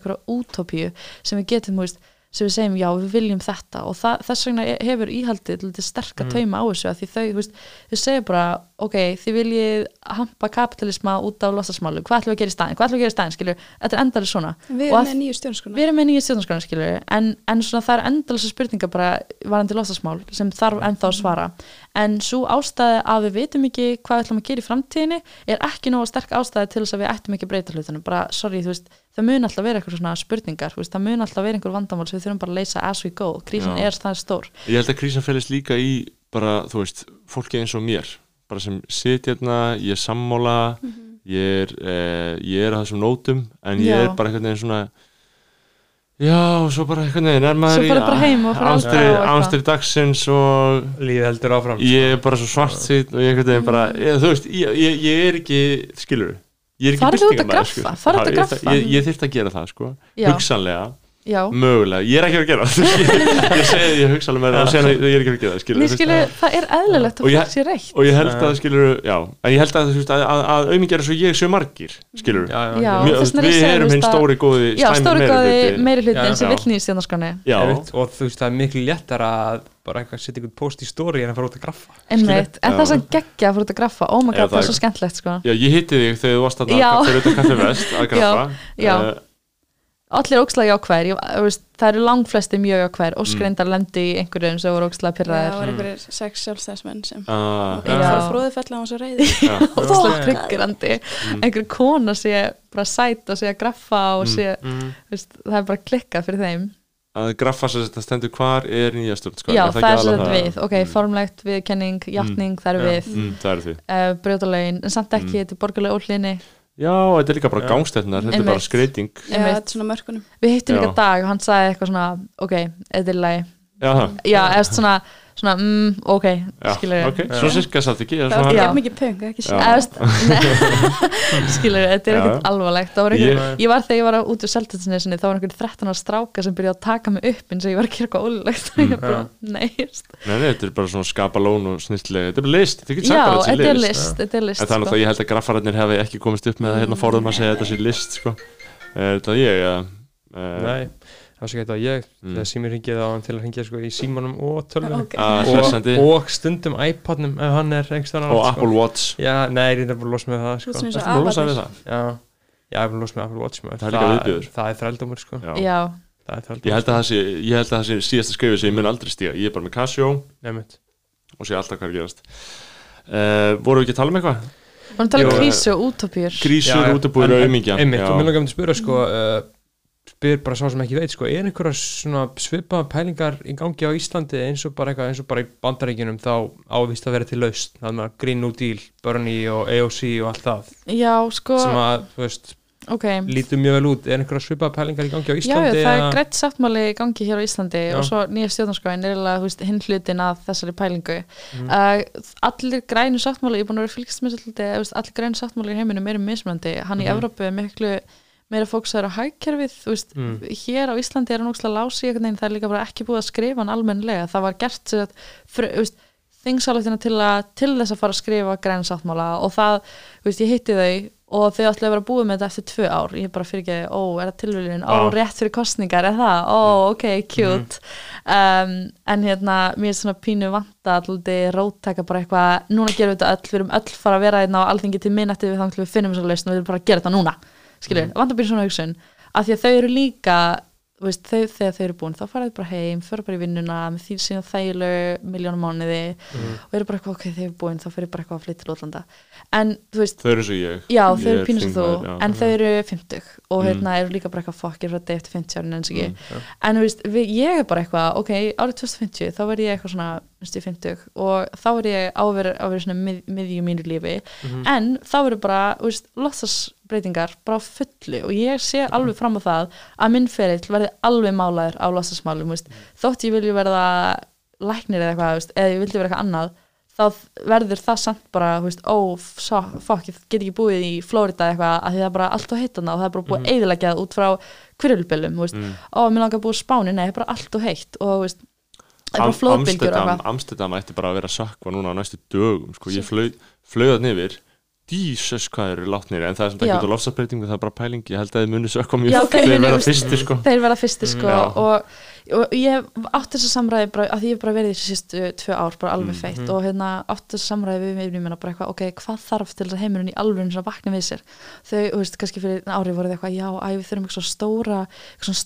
sem við segjum já, við viljum þetta. Og það, þess vegna e- hefur íhaldið til þetta sterka Mm. tauma á þessu að því þau, þú veist, þau segja bara ok, þið viljið hampa kapitalisma út af lostasmálu, hvað ætlum við að gera í staðin hvað ætlum við að gera í staðin, skilur, þetta er endalið svona. Við Og erum að- með nýju stjórnarskona við erum með nýja stjórnarskrána skilur en, en svona það er endalisa spurningar bara varandi lostasmál sem þarf ennþá að svara. En svo ástæði að við vitum ekki hvað við ætlum að gera í framtíðinni er ekki nógu sterk ástæði til þess að við ættum ekki að breyta hlutunum. Bara, sorry, þú veist, það mun alltaf vera eitthvað svona spurningar, þú veist, það mun alltaf vera einhver vandamál sem við þurfum bara að leysa as we go, krísin Já. er það stór Ég held að krísan fælist líka í bara, þú veist, fólki eins og mér bara sem sit hérna, ég er sammála ég er, eh, ég er að þessum nótum en ég Já. er bara veginn svona já, og svo bara einhvern veginn er maður Svo ferðu bara heim og fer að ánstri, eitthvað. dagsins og lífið heldur áfram ég er bara svo svart sitt og ég bara, ég, þú veist, ég, ég, ég er ekki skilur, ég Farðu út að sko. graffa, ég- ég, ég þyrft að gera það, sko, hugsanlega já, mögulega, ég er ekki að gera það. [laughs] Ég, ég segi ég hugsa alveg með það og segja að ég er ekki að gera það skilur, skilur, það er eðlilegt Og að fólk sé reitt og ég held að skilur, já en ég held að, þú veist, að, að, að auðmingera svo ég séu margir skilur, já, Já, er ég við erum hinn stóri góði Já, stóri góði meiri hlutin Já. sem vill nýja Einmitt, og þú veist það er miklu léttar að bara eitthvað setja ykkur post í stóri en að fara út að graffa Einmitt, en það sem geggja að fara út að graffa. Oh my Já, god, það það er svo skemmtlegt sko. Já, ég hitti þig þegar þú varst að [laughs] auðvitað graffa. já. Eh, Allir ég, þú veist, það eru langflesti mjög jákvæðir og Mm. skreindar lendi í einhverjum sem voru það pyrraðir var Mm. einhverjir sex sjálfstæðismenn sem ah, fór fróðufell á hans [laughs] og reyði Ok. tryggjurandi Mm. einhver kona sé bara sæt og sé að graffa og Mm. sé, mm. veist, það er bara klikkað fyrir þeim að graffa sem þetta stendur hvar er nýja stjórn sko, Já, það er sem þetta við, ok, Mm. formlegt viðkenning, játning, það er við mm, það er því uh, brjótalögin, en samt ekki, Mm. þetta er borgarlega óhlinni já, þetta er líka bara Já. gangstetnar þetta er bara skreiting já, þetta er svona mörkunum. Við hittum líka dag og hann sagði eitthvað svona, ok, þetta er það Já, eða svona, svona, mm, ok, skilur ok, svo sirka satt ekki það svona- var Já. ekki mikið punk, ekki Já. sér eða veist [laughs] [laughs] skilur, þetta er Já, ekkert já. alvarlegt það var Ég- einhver, ég var þegar ég var út úr seltetinsinni þá var einhver 13 ára stráka sem byrjaði að taka mig upp eins og ég var að gera eitthvað ólulegt og [laughs] ég bara, nei, veist. Nei, nei, þetta er bara svona skapalón og snilllega Þetta er bara list, þið getur sagt já, bara að þetta þetta er sé list list þetta er list, En þannig sko. að ég held að graffararnir hefði ekki komist upp með að hérna forðum að segja þetta sé list sko. Er þetta ég að nei, svo gett að ég Mm. þegar símur hringið á hann til að hringja sko, í símanum og tölvunum Ok. að og, og stundum iPodnum ef hann er og Apple Watch já, nei, ég er bara að losa með það sko. og búin að segja afarnir. það? já, já, ég er bara að losa með Apple Watch. Það er líka viðbjóður. það er þrældómur sko. Já. er Ég held að það sé, ég held að það sé síðasta skrifið sem ég mun aldrei stíga Ég er bara með Casio Nefnt. og sé alltaf hvað er gerast uh, Voru við ekki að tala um eitthvað? varum að tala um Jú, krísu og útopjur Grísur, útubúir og aumingja einmitt, og mér langar að spura sko, uh, spyr bara sá sem ekki veit sko, er einhverja svona svipaða pælingar í gangi á Íslandi eins og bara eitthvað eins og bara í bandaríkjunum þá ávist að vera til laust það með Green New Deal, Bernie og AOC og allt það já, sko, sem að, þú veist, ok lítur mjög vel út er einhverja svipaða pælingar í gangi á Já, já, Íslandi það er greitt sáttmáli í gangi hér á Íslandi Já. og svo nýja stjórnarskráin er eiginlega, þú veist, hinn hlutin að þessari pælingu Mhm. uh, allir grænu sáttmáli, ég er búin að vera fylgst með allir grænu sáttmáli í heiminum eru mismunandi, hann í Mhm. Evrópu er miklu meira fóksaður á veist, Mm. hér á Íslandi er hann ókslega lási veginn, það er líka bara ekki búið að skrifa hann almennlega, það var gert þingsáleitina til, að, til þess að fara að skrifa grænu sáttmála og það, veist, ég hitti þau og þau ætlaði að vera búið með þetta eftir tvö ár. Ég bara fyrir ekki, ó, er það tilvílun ó, rétt fyrir kostningar, er það, ó, ok, cute. Um, en hérna, mér er svona pínu vanta alltaf róttaka bara eitthvað, núna gerum við þetta öll við erum öll fara að vera hérna á alþingi til minnætti við þannig skilur, mm. vandabýr svona hugsun af því að þau eru líka veist, þau, þegar þau eru búin, þá fara þau bara heim fyrir bara í vinnuna, með því síðan þægilegu miljónum mánuði Mhm. og eru bara eitthvað, ok, þau eru búin, þá fyrir bara eitthvað að flytta til útlanda en, þú veist, Þau eru svo ég já, Ég þau eru er pínus og þú já. en þau eru 50 og Mm. hérna eru líka bara eitthvað fokkir frá deg eftir 50 árin en ekki Mm, en þú veist, við, ég er bara eitthvað ok, árið 2050, þá verð ég eitthvað svona ég 50 og þá verð ég á vera, á vera svona mið, miðjum mínu lífi. Mhm. en þá verður bara, þú veist, lossasbreytingar bara á fullu. Og ég sé alveg fram á það að minn ferill verði alveg málaður á lossasmálum, þú veist. Þótt ég vilji verða læknir eða eitthvað, þú veist, eða ég vildi vera eitthvað annað þá verður það samt bara, þú veist, ó, so, fokk, ég get ekki búið í Flórida eitthvað, að því það er bara allt og heitt þarna og það er bara búið mm. eiðileggjað út frá kvirulbylum, þú veist, Mm. ó, mér langar að búið á Spáni, nei, það er bara allt og heitt. Og, þú veist, það Am- flóðbylgjur og Amsterdam, eitthvað? Ætti bara að vera sökkva núna á næstu dögum sko. ég það nifir dísus hvað eru látnir en það er sem út á lofsafbreytingu það er bara pæling. Ég held að þið muni sökkva mjög Já, þeir þeir munu, verða veist- fyrsti sko. þeir verða fyrsti sko Já. og, og ég átti þess að samræði bara, að ég hef bara verið í þessu sístu tvö ár bara alveg Mm. feitt og hérna átti þess að samræði við með minna bara eitthvað, ok, hvað þarf til þess að heimurinn í alveg svona vakna við sér? Þau, þú veist, kannski fyrir ári voru þau eitthvað já, æ, við þurfum eitthvað stóra eitthvað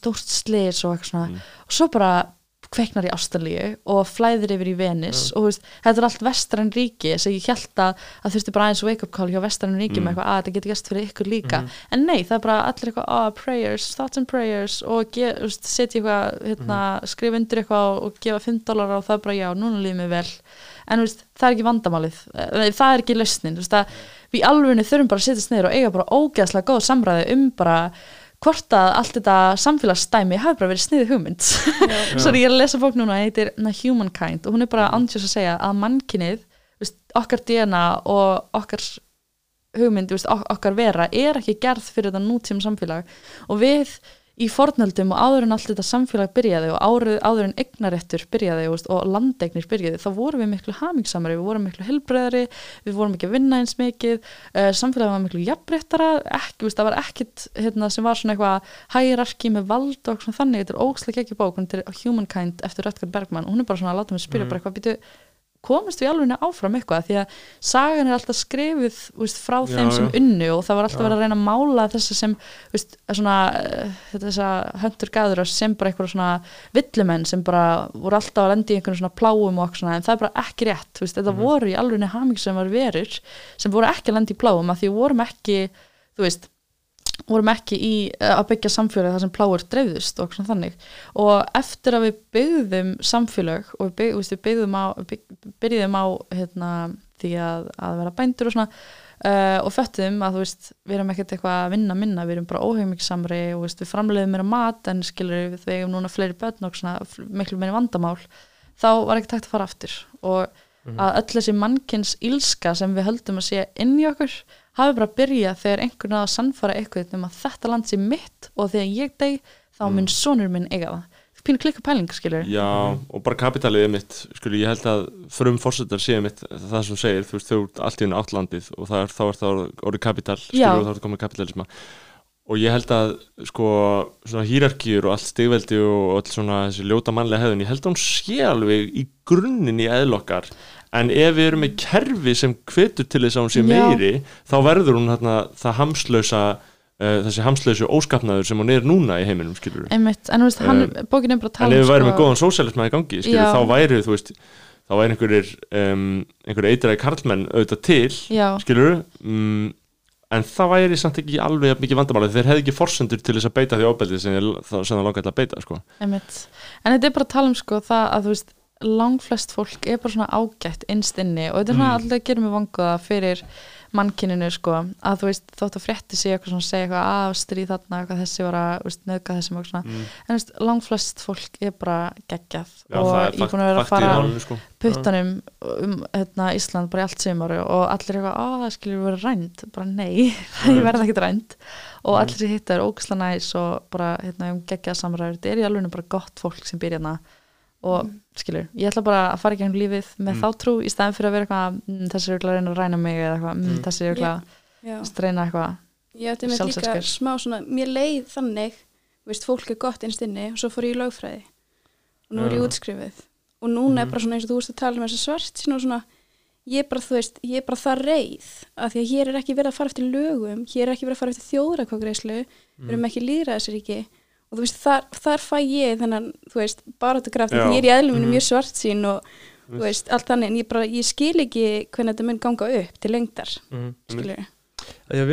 og Mm. og kveiknar í Ástralíu og flæðir yfir í Venis og þú veist, þetta er allt vestræn ríki þess að ég held að það þurfti bara aðeins wake up call hjá vestræn ríki Mm. með eitthvað að þetta getur gæst fyrir ykkur líka. En nei, það er bara allir eitthvað ah, prayers, thoughts and prayers. Og setja eitthvað, hérna, skrifa undir eitthvað og gefa 5 dólar og það er bara já, núna líður mér vel. En veist, það er ekki vandamálið. Það er ekki lausnin við alveg þurfum bara að setjast niður og eiga bara ógeðslega góð samræði um bara hvort að allt þetta samfélagsstæmi hafi bara verið sniðið hugmynd. Svo [laughs] er ég að lesa bók núna, heitir na, Humankind og hún er bara andjós að segja að mannkinnið okkar DNA og okkar hugmynd, okkar vera er ekki gerð fyrir þetta nútíma samfélag. Og við í fornöldum og áður en allt þetta samfélag byrjaði og áður, áður en eignaréttur byrjaði veist, og landegnir byrjaði þá vorum við miklu hamingsamari, við vorum miklu helbreðari við vorum ekki að vinna eins mikið uh, samfélagið var miklu veist, það var ekkit hérna, sem var svona eitthvað hierarki með vald og svona þannig, þetta er ógslega ekki bók hún er Humankind eftir Röttgar Bergman og hún er bara svona að láta mig spyrja bara eitthvað býtu komist við alveg áfram eitthvað því að sagan er alltaf skrifið veist, frá Já, þeim sem já. unnu og það var alltaf verið að reyna að mála þessa sem veist, svona, uh, þessa höndur gæður sem bara eitthvað svona villumenn sem bara voru alltaf að lendi í einhvern svona pláum og eitthvað svona en það er bara ekki rétt veist, þetta voru í alveg haming sem var verur sem voru ekki að lendi í pláum að því vorum ekki þú veist vorum ekki í eh, að byggja samfélag þar sem pláur dreifðust og svona þannig. Og eftir að við byggðum samfélag og við, bygg, við byggðum á bygg, byrjuðum á hérna, því að, að vera bændur og svona uh, og föttum að þú veist við erum ekkert eitthvað að vinna minna, við erum bara óheimiksamri og veist, við framleiðum meira mat en skilur við þegar núna fleiri börn og svona miklu meiri vandamál þá var ekki takt að fara aftur. Og að öll þessi mannkins ílska sem við höldum að sé inn í okkur hafi bara byrjað þegar einhvern að sannfara eitthvað um að þetta land sé mitt og þegar ég deg þá mun sonur minn eiga það. Pínu klikka pæling skilur Já, og bara kapitalið er mitt skuli, ég held að frum fórsetar séu mitt það sem segir, þú veist, þau allt í unna átlandið og er, þá er það orðið kapital skilur, Já. og þá er það komið kapitalisma. Og ég held að sko svona hýrarkýr og allt stigveldi og öll svona þessi ljóta mannlega hefðun ég held að hún sé alveg í grunninn í eðlokkar en ef við erum með kerfi sem hvetur til þess að hún sé Já. meiri þá verður hún þarna það hamslausa uh, þessi hamslausu óskapnaður sem hún er núna í heiminum skilur einmitt, en veist, hann, að en ef um við værum með sko, góðan sósialisma í gangi skilur, Já. þá væri þú veist þá væri einhverjir um, einhverjir eitræði karlmenn auðvitað til já, skilur um, en það væri samt ekki alveg mikið vandamáli þeir hefði ekki forsendur til þess að beita því ábeldi sem það langar til að beita sko. en þetta er bara að tala um sko það að þú veist langflest fólk er bara svona ágætt innst inni og þetta er svona Mm. alltaf að gera mig vanguða fyrir mannkininu sko að þú veist þótt að frétti sig eitthvað svona segja eitthvað að stríð þarna, eitthvað þessi var að nöðga þessum og svona. Mm. en þú veist, langflest fólk er bara geggjað Já, og ég er búin að vera að fara málinu, sko. puttanum um hérna, Ísland bara í allt sumar og allir eitthvað, að það skilur vera rænt. Bara nei, [laughs] ég verða ekkert rænt. Og allir sem hitta er ógæsla næs og bara hérna, um geggjað samræður. Þetta er í alveg bara gott fólk sem býr hérna og skilur, ég ætla bara að fara í gegnum lífið með Mm. þá trú í staðin fyrir að vera eitthvað mm, þessi er örugglega að reyna að ræna mig eða eitthvað, mm, Mm. þessi er Já. að reyna eitthvað Ég ætti með líka Sjálfsæskir. smá svona, mér leið þannig, þú veist, fólk er gott innst inni og svo fór ég í lögfræði og nú er ég útskrifið og núna er Mhm. bara svona eins og þú veist að tala um þessi svart svona, ég er bara, þú veist, ég er bara það reið að því að hér er ekki verið að fara eftir lögum hér er ekki verið að fara eftir þjóðrakvagreislu við erum ekki líðræðisríki og þú veist, þar, þar fæ ég þennan, þú veist, baráttukraft ég er í eðluminu Mhm. mjög svart sín og þú veist, allt þannig, en ég bara, ég skil ekki hvernig þetta mun ganga upp til lengdar Mhm. skilur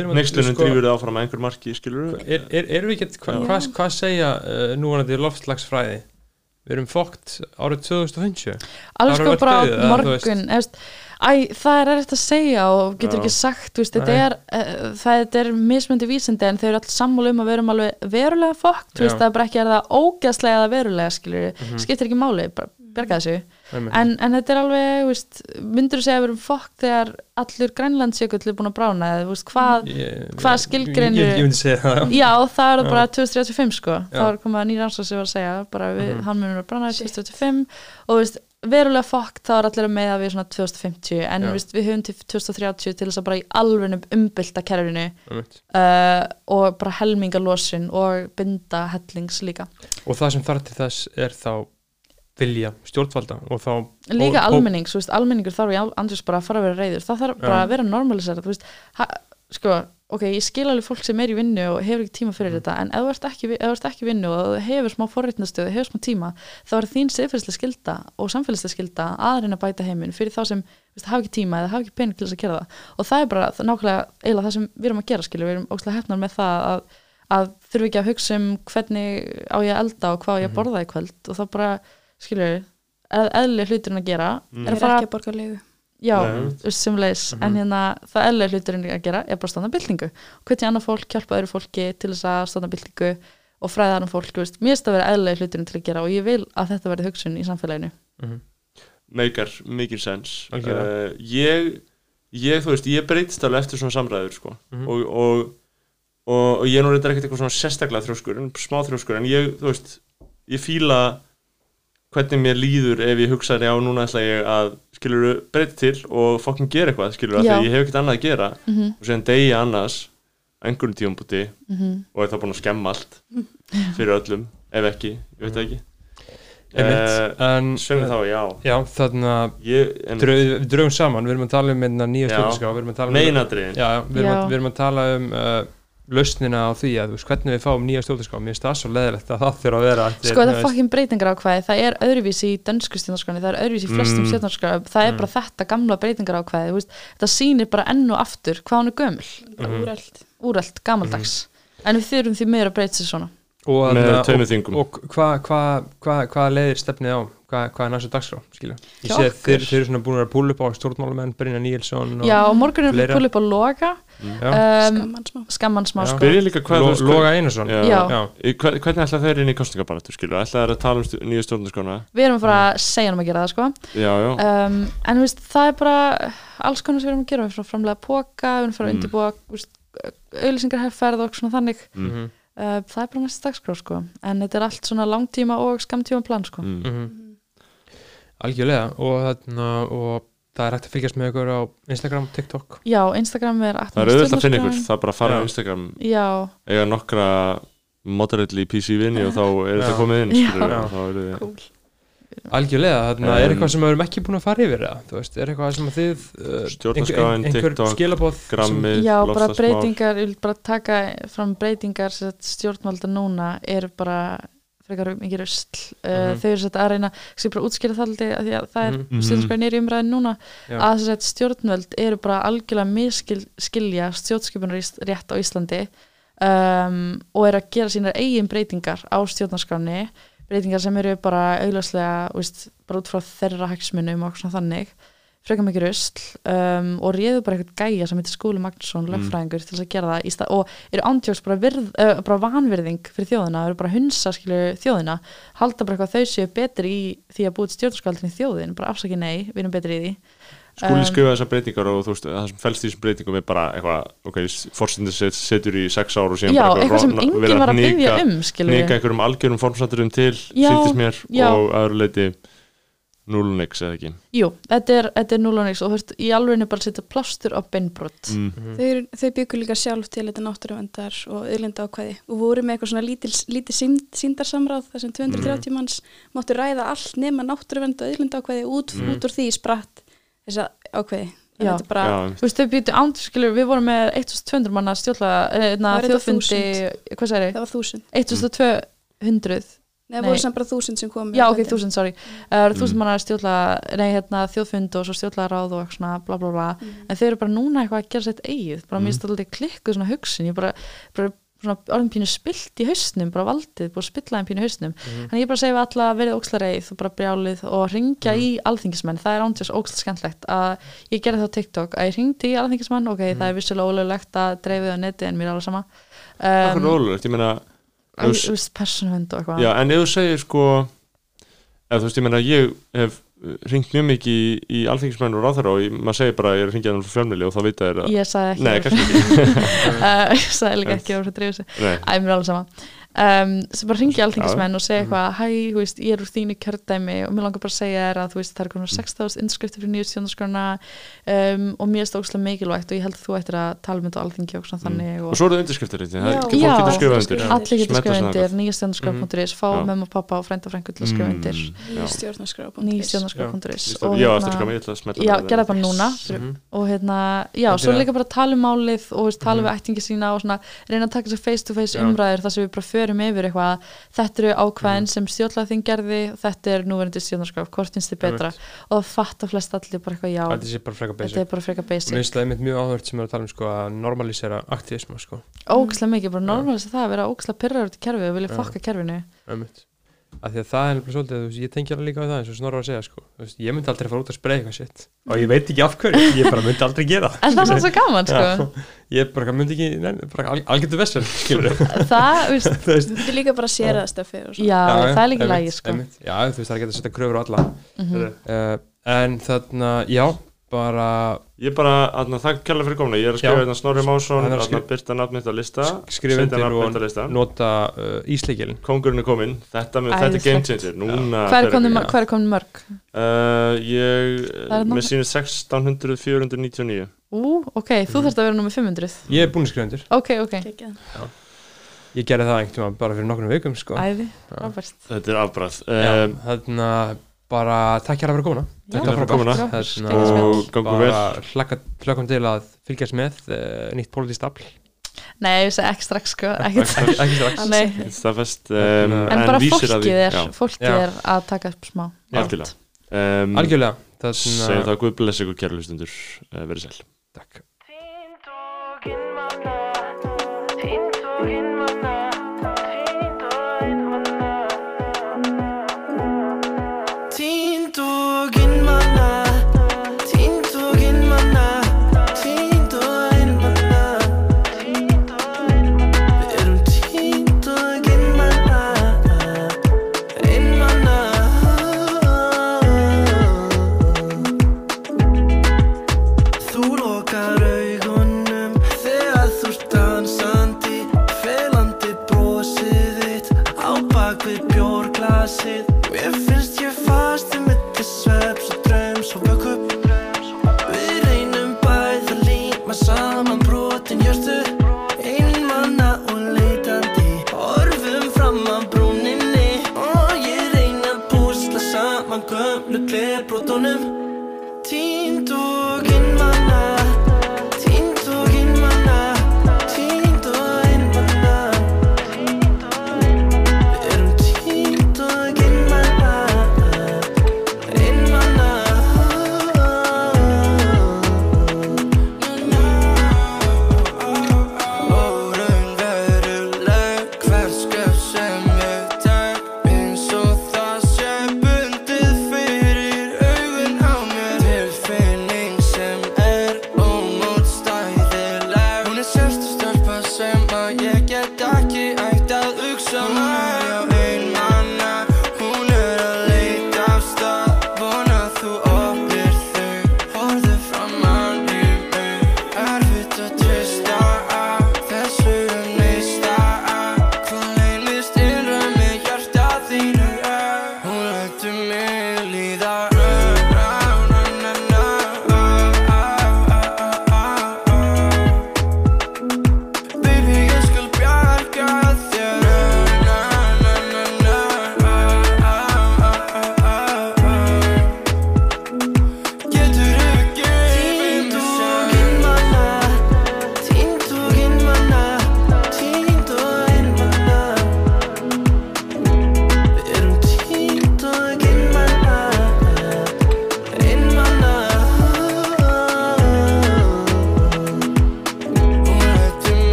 erum að- Nextlunum sko- drýfur það áfram að einhver marki, skilur er, er, erum við ekki, hva, hvað hva segja uh, núvanandi loftslagsfræði? Við erum fókt árið 2050 alveg sko bara á morgun eðst, æ, það er erfitt að segja og getur Já. ekki sagt, þú veist, þetta er uh, það þetta er mismöndi vísindi en þau eru alls sammála um að við erum alveg verulega fokk þú veist, það er bara ekki er það ógeðslega eða verulega skilur, Mhm. skiptir ekki máli bara berga þessu, Einmitt. en, en þetta er alveg þú veist, myndur þú segja að við erum fokk þegar allur grænlandsjökull er búin að brána eða þú veist, hvað, Ég- hvað skilgreinir- ég, ég myndi segja það já. já, það er bara 2035 sko, Já. þá er komið að nýra ansvar sem var að segja, bara við, Mhm. hann munur að brána í Shit. 2035 og þú veist, verulega fokk þá er allir að meða við svona 2050 en veist, við höfum til 2030 til þess að bara í alveg umbylta kerfinu uh, og bara helminga losun og binda hellings líka. Og það sem þarf til þess er þá vilja stjórnvalda og þá líka og- og- almennings, þú veist, almenningur þarf í andrés bara að fara að vera reyður, það þarf bara Já. að vera normalisera, sko ok, ég skil alveg fólk sem er í vinnu og hefur ekki tíma fyrir Mm. þetta, en ef þú ert ekki, ef þú ert ekki í vinnu og hefur smá forrétnastöð hefur smá tíma, þá er þín siðferðslega skilda og samfélagslega skilda að reyna að bæta heiminn fyrir þá sem þú veist, hafa ekki tíma eða hafa ekki pening til þess að gera það og það er bara það- nákvæmlega eiginlega það sem við erum að gera skilur, við erum óslega hefnar með það að, að þurfi ekki að hugsa um hvernig á ég að elda og hvað á ég að borða í kvöld og þá bara, skilur eðli hluturinn að gera Mm. er að fara Já, Nei. þú veist, sem leis, Mhm. en hérna það eðlega hluturinn að gera er bara að standa byltingu hvernig annar fólk hjálpa öðru fólki til þess að standa byltingu og fræða annar fólk, veist, mér finnst að vera eðlega hluturinn til að gera og ég vil að þetta verði hugsun í samfélaginu Mhm. Meikar mikið sens Algjörlega. uh, ég, ég, þú veist, ég breytist alveg eftir svona samræður, sko Mhm. og, og, og, og ég er nú reyndar ekkert eitthvað svona sérstaklega þrjóskur, en smá þrjóskur en ég, þú veist, ég fíla hvernig mér líður ef ég hugsa já, núna ætla ég að, skilur breyta til og fokkin gera eitthvað, skilur Já. þegar ég hef ekkert annað að gera. Mm -hmm, og séðan degi annars einhverjum tíumbúti mm og er það búin að skemma allt [laughs] fyrir öllum, ef ekki, ég veit það ekki. En Svömi þá, já. já, þannig að við draugum saman, við erum að tala um nýja Já. stjórnarskrá, við erum að tala um Meginadriðin já, já, við, erum að, Já. við erum að tala um uh, lausnina á því að þú veist hvernig við fáum nýja stjórnarskrá? Mér finnst það svo leðilegt að það þurfa að vera Sko það er fokkin breytingar ákvæði, það er öðruvísi í dönsku stjórnarskránni, það er öðruvísi í flestum Mm. mm. það er bara þetta gamla breytingar ákvæði, veist, þetta sýnir bara enn og aftur hvað hann er gömul, Mhm. úrælt úrælt, gamaldags. En við þurfum því meira að breyta sér svona og, og, hvað hva, hva, hva leiðir stefnið á? Hvað hva er næstu dagskrá, ég sé að þeir, þeir eru svona búin að púla upp á stjórnmálamenn, Brynja Níelsson og, Já, og morgun er við fleira. púl upp á loga. Um, skamman smá skamman smá Já. Spyr ég líka hvað Lo, þú veist, Loga Einarsson. Hvernig ætla þeir inn í kostningabaratu? Ætla þeir að tala um nýju stjórnarskona? við erum að fara að segja hann að gera það sko. Já, já. Um, en þú veist, það er bara alls konar sem við erum að gera, við erum að fara að framlega póka við erum að fara að Mm. undirbúa auðlýsingarherferð og svona þannig. Mhm. Uh, það er bara næsta dagskrá sko. en þetta er allt svona langtíma og skamtíma plan sko. mm. Mhm. algjörlega og, þarna, og það er hægt að fylgjast með ykkur á Instagram, TikTok já, Instagram er Það er auðvitað að finna ykkur, það er bara að fara á Instagram já, eiga nokkra moderately PC vinni og þá er þetta komið inn, Já. skilur Já. þá eru þið cool algjörlega, þarna er Um, eitthvað sem við erum ekki búin að fara yfir það, þú veist, er eitthvað sem að þið uh, Stjórnarskráin, einhver TikTok, skilabóð grammið, já, bara breytingar ég vil bara taka fram breytingar sem sagt, stjórnvalda núna eru bara frekar mikið rusl uh, Mhm. þau eru sett að reyna, sem bara útskýra það aldrei, því að það er Mhm. Mhm. stjórnarskráin er í umræðin núna Já. að þess að stjórnvöld eru bara algjörlega miskilja stjórnskipunar rétt á Íslandi um, og eru að gera sínar eigin breytingar á stjórnarskráni breytingar sem eru bara augljóslega veist, bara út frá þeirra hagsmunum og svona þannig frekar mikið rusl um, og réðu bara eitthvað gæja sem heitir Skúli Magnússon, Mm. lögfræðingur til þess að gera það stað, og eru ándjóks bara, virð, uh, bara vanvirðing fyrir þjóðina, eru bara hunsa skilur þjóðina, halda bara eitthvað að þau séu betri í því að búið stjórnarskaldin í þjóðin bara afsaki nei, við erum betri í því Skúli Um, skrifa þessar breytingar og þú veist, það sem fælst í þessum breytingum er bara eitthvað, ok, fórstundir set, setur í sex ár og síðan Já, bara eitthvað sem enginn var að byggja um skilur Nika einhverjum algjörum formsaturum til, Já, sýndist mér já. og aðra leiti nullnix eða ekki Jú, þetta er, þetta er núlunix og þú veist, í alveginu bara setja plástur á beinbrott mm. Mhm. Þau, þau byggur líka sjálf til þetta náttúruvendar og auðlinda ákvæði og voru með eitthvað svona lítil, lítið sínd, síndarsamráð þar sem 230 manns máttu ræða allt nema náttúruvend og auðlinda ákvæði út, Mm. út úr því spratt þess að ákveði er Þú veist, þau býtu ándur, skilur, við vorum með 1200 manna þetta þjóðfundi, hvað sagði það var þúsund. 1200, Nei, það voru samt bara þúsund sem kom já ok, 1000, sorry, það eru Mm. 1000 manna stjórnla, nei, hérna, þjóðfund og svo stjórnla ráð og eitthvað svona, bla bla bla, Mhm. en þau eru bara núna eitthvað að gera sitt eigið, bara Mm. mér stóð alltaf klikkuð svona hugsun, ég bara, bara orðin pínu spilt í hausnum, bara valdið, búið að spilla þeim pínu í hausnum, Mhm. þannig ég bara segi við alla að verið ókslarreið og bara brjálið og ringja Mhm. í alþingismenn, það er ándjós óksla skemmtlegt að ég gerði það á TikTok að ég ringdi í alþingismenn, ok, Mhm. það er vissulega ólöglegt að dreifið á neti en mér er alveg sama það er um, rólulegt, ég meina ef þú veist, persónuvend og eitthvað Já, en ef þú segir sko eða þú veist, ég meina, ég hef ringt mjög mikið í, í alþingismenn og ráðherra og maður segir bara ég er ringja þannig frá fjölmjöli og þá vita þér að ég sagði ekki Nei, kannski ekki. Uh, [laughs] ég sagði líka ekki að það dreifið sig. Nei, Æ, mér er alveg sama um, sem bara ringi alþingismenn og segja eitthvað hæ, þú veist, ég er úr þínu kjördæmi. Og mér langar bara að segja þér að þú veist, það er konar 6.000 innskriftir fyrir nýju stjónaskrona um, og mér er stókslega mikilvægt og ég held að þú ættir að tala um þetta á alþingi og svona þannig og og svo eru það undirskriftir þetta, er undir. Allir getur skrifa undir. eitthvað. nýjastjónaskrona.is fá mömmu og pappa og frænda og frængu til að skrifa undir. Mm, gerða bara núna. Mhm. og hérna, já, og og að förum yfir eitthvað. Þetta eru ákvæðin Mhm. sem stjórnlaðing gerði og þetta er núverandi stjórnarskraf, hvort finnst þið betra? Og það fatta flest allir bara eitthvað já. Þetta sé bara freka basic. Er freka Mér finnst það einmitt mjög áhört sem er að tala um sko að normalisera aktivisma sko. Ógislega mikið, bara normalist það að vera ógislega pyrrar út í kerfið og vilja Já. fokka kerfinu. Einmitt af því að það er nefnilega svolítið, þú veist, ég tengi alveg líka á það eins og Snorra að segja sko, þú veist, ég myndi aldrei fara út að spreja eitthvað shit. Og ég veit ekki af hverju, ég bara myndi aldrei gera en það er svo gaman sko. [laughs] Já, ég bara myndi ekki, neina, bara al, algjörðu vessel skilur [laughs] það, [laughs] veist, þú veist. Líka bara að séra það stöfi og svona. Já, það er líka lægi sko. einmitt. já, þú veist, það er ekki að setja kröfur á alla. Mhm. uh, en þarna, já, bara Ég er bara, aðna, þakka kærlega fyrir komna Ég er að skrifa Já. hérna Snorri Másson að aðna, skrifa- Byrta nafnmitt á lista skrifa setja undir nafnmitt á og lista. nota uh, ísleikilin Kongurinn er kominn, þetta, með, þetta er game changer. Núna hvað er komin, mörg? Uh, Ég, Það er nokkuð- mér sýnir 1600, 499 ú, ok, þú Mhm. þarfst að vera nummer 500 ég er búin að skrifa undir, ok, ok, Geggjað. ég gerði það einhvern tímann bara fyrir nokkrum vikum sko. Æði, Já. frábært. Þetta er afbræð Já, um, þarna bara takk hérna fyrir komuna. Takk fyrir komuna. skeggja spjall. Og gangu vel. hlakkum til að fylgjast með uh, nýtt pólitískt afl. Nei, ég segi ekki strax sko, ekki, ekki strax. Staðfest um, En en bara að fólkið er er að taka upp smá. Algjörlega. Um, þarna það Guð bless ykkur kæru hlustundur uh, Verið sæl said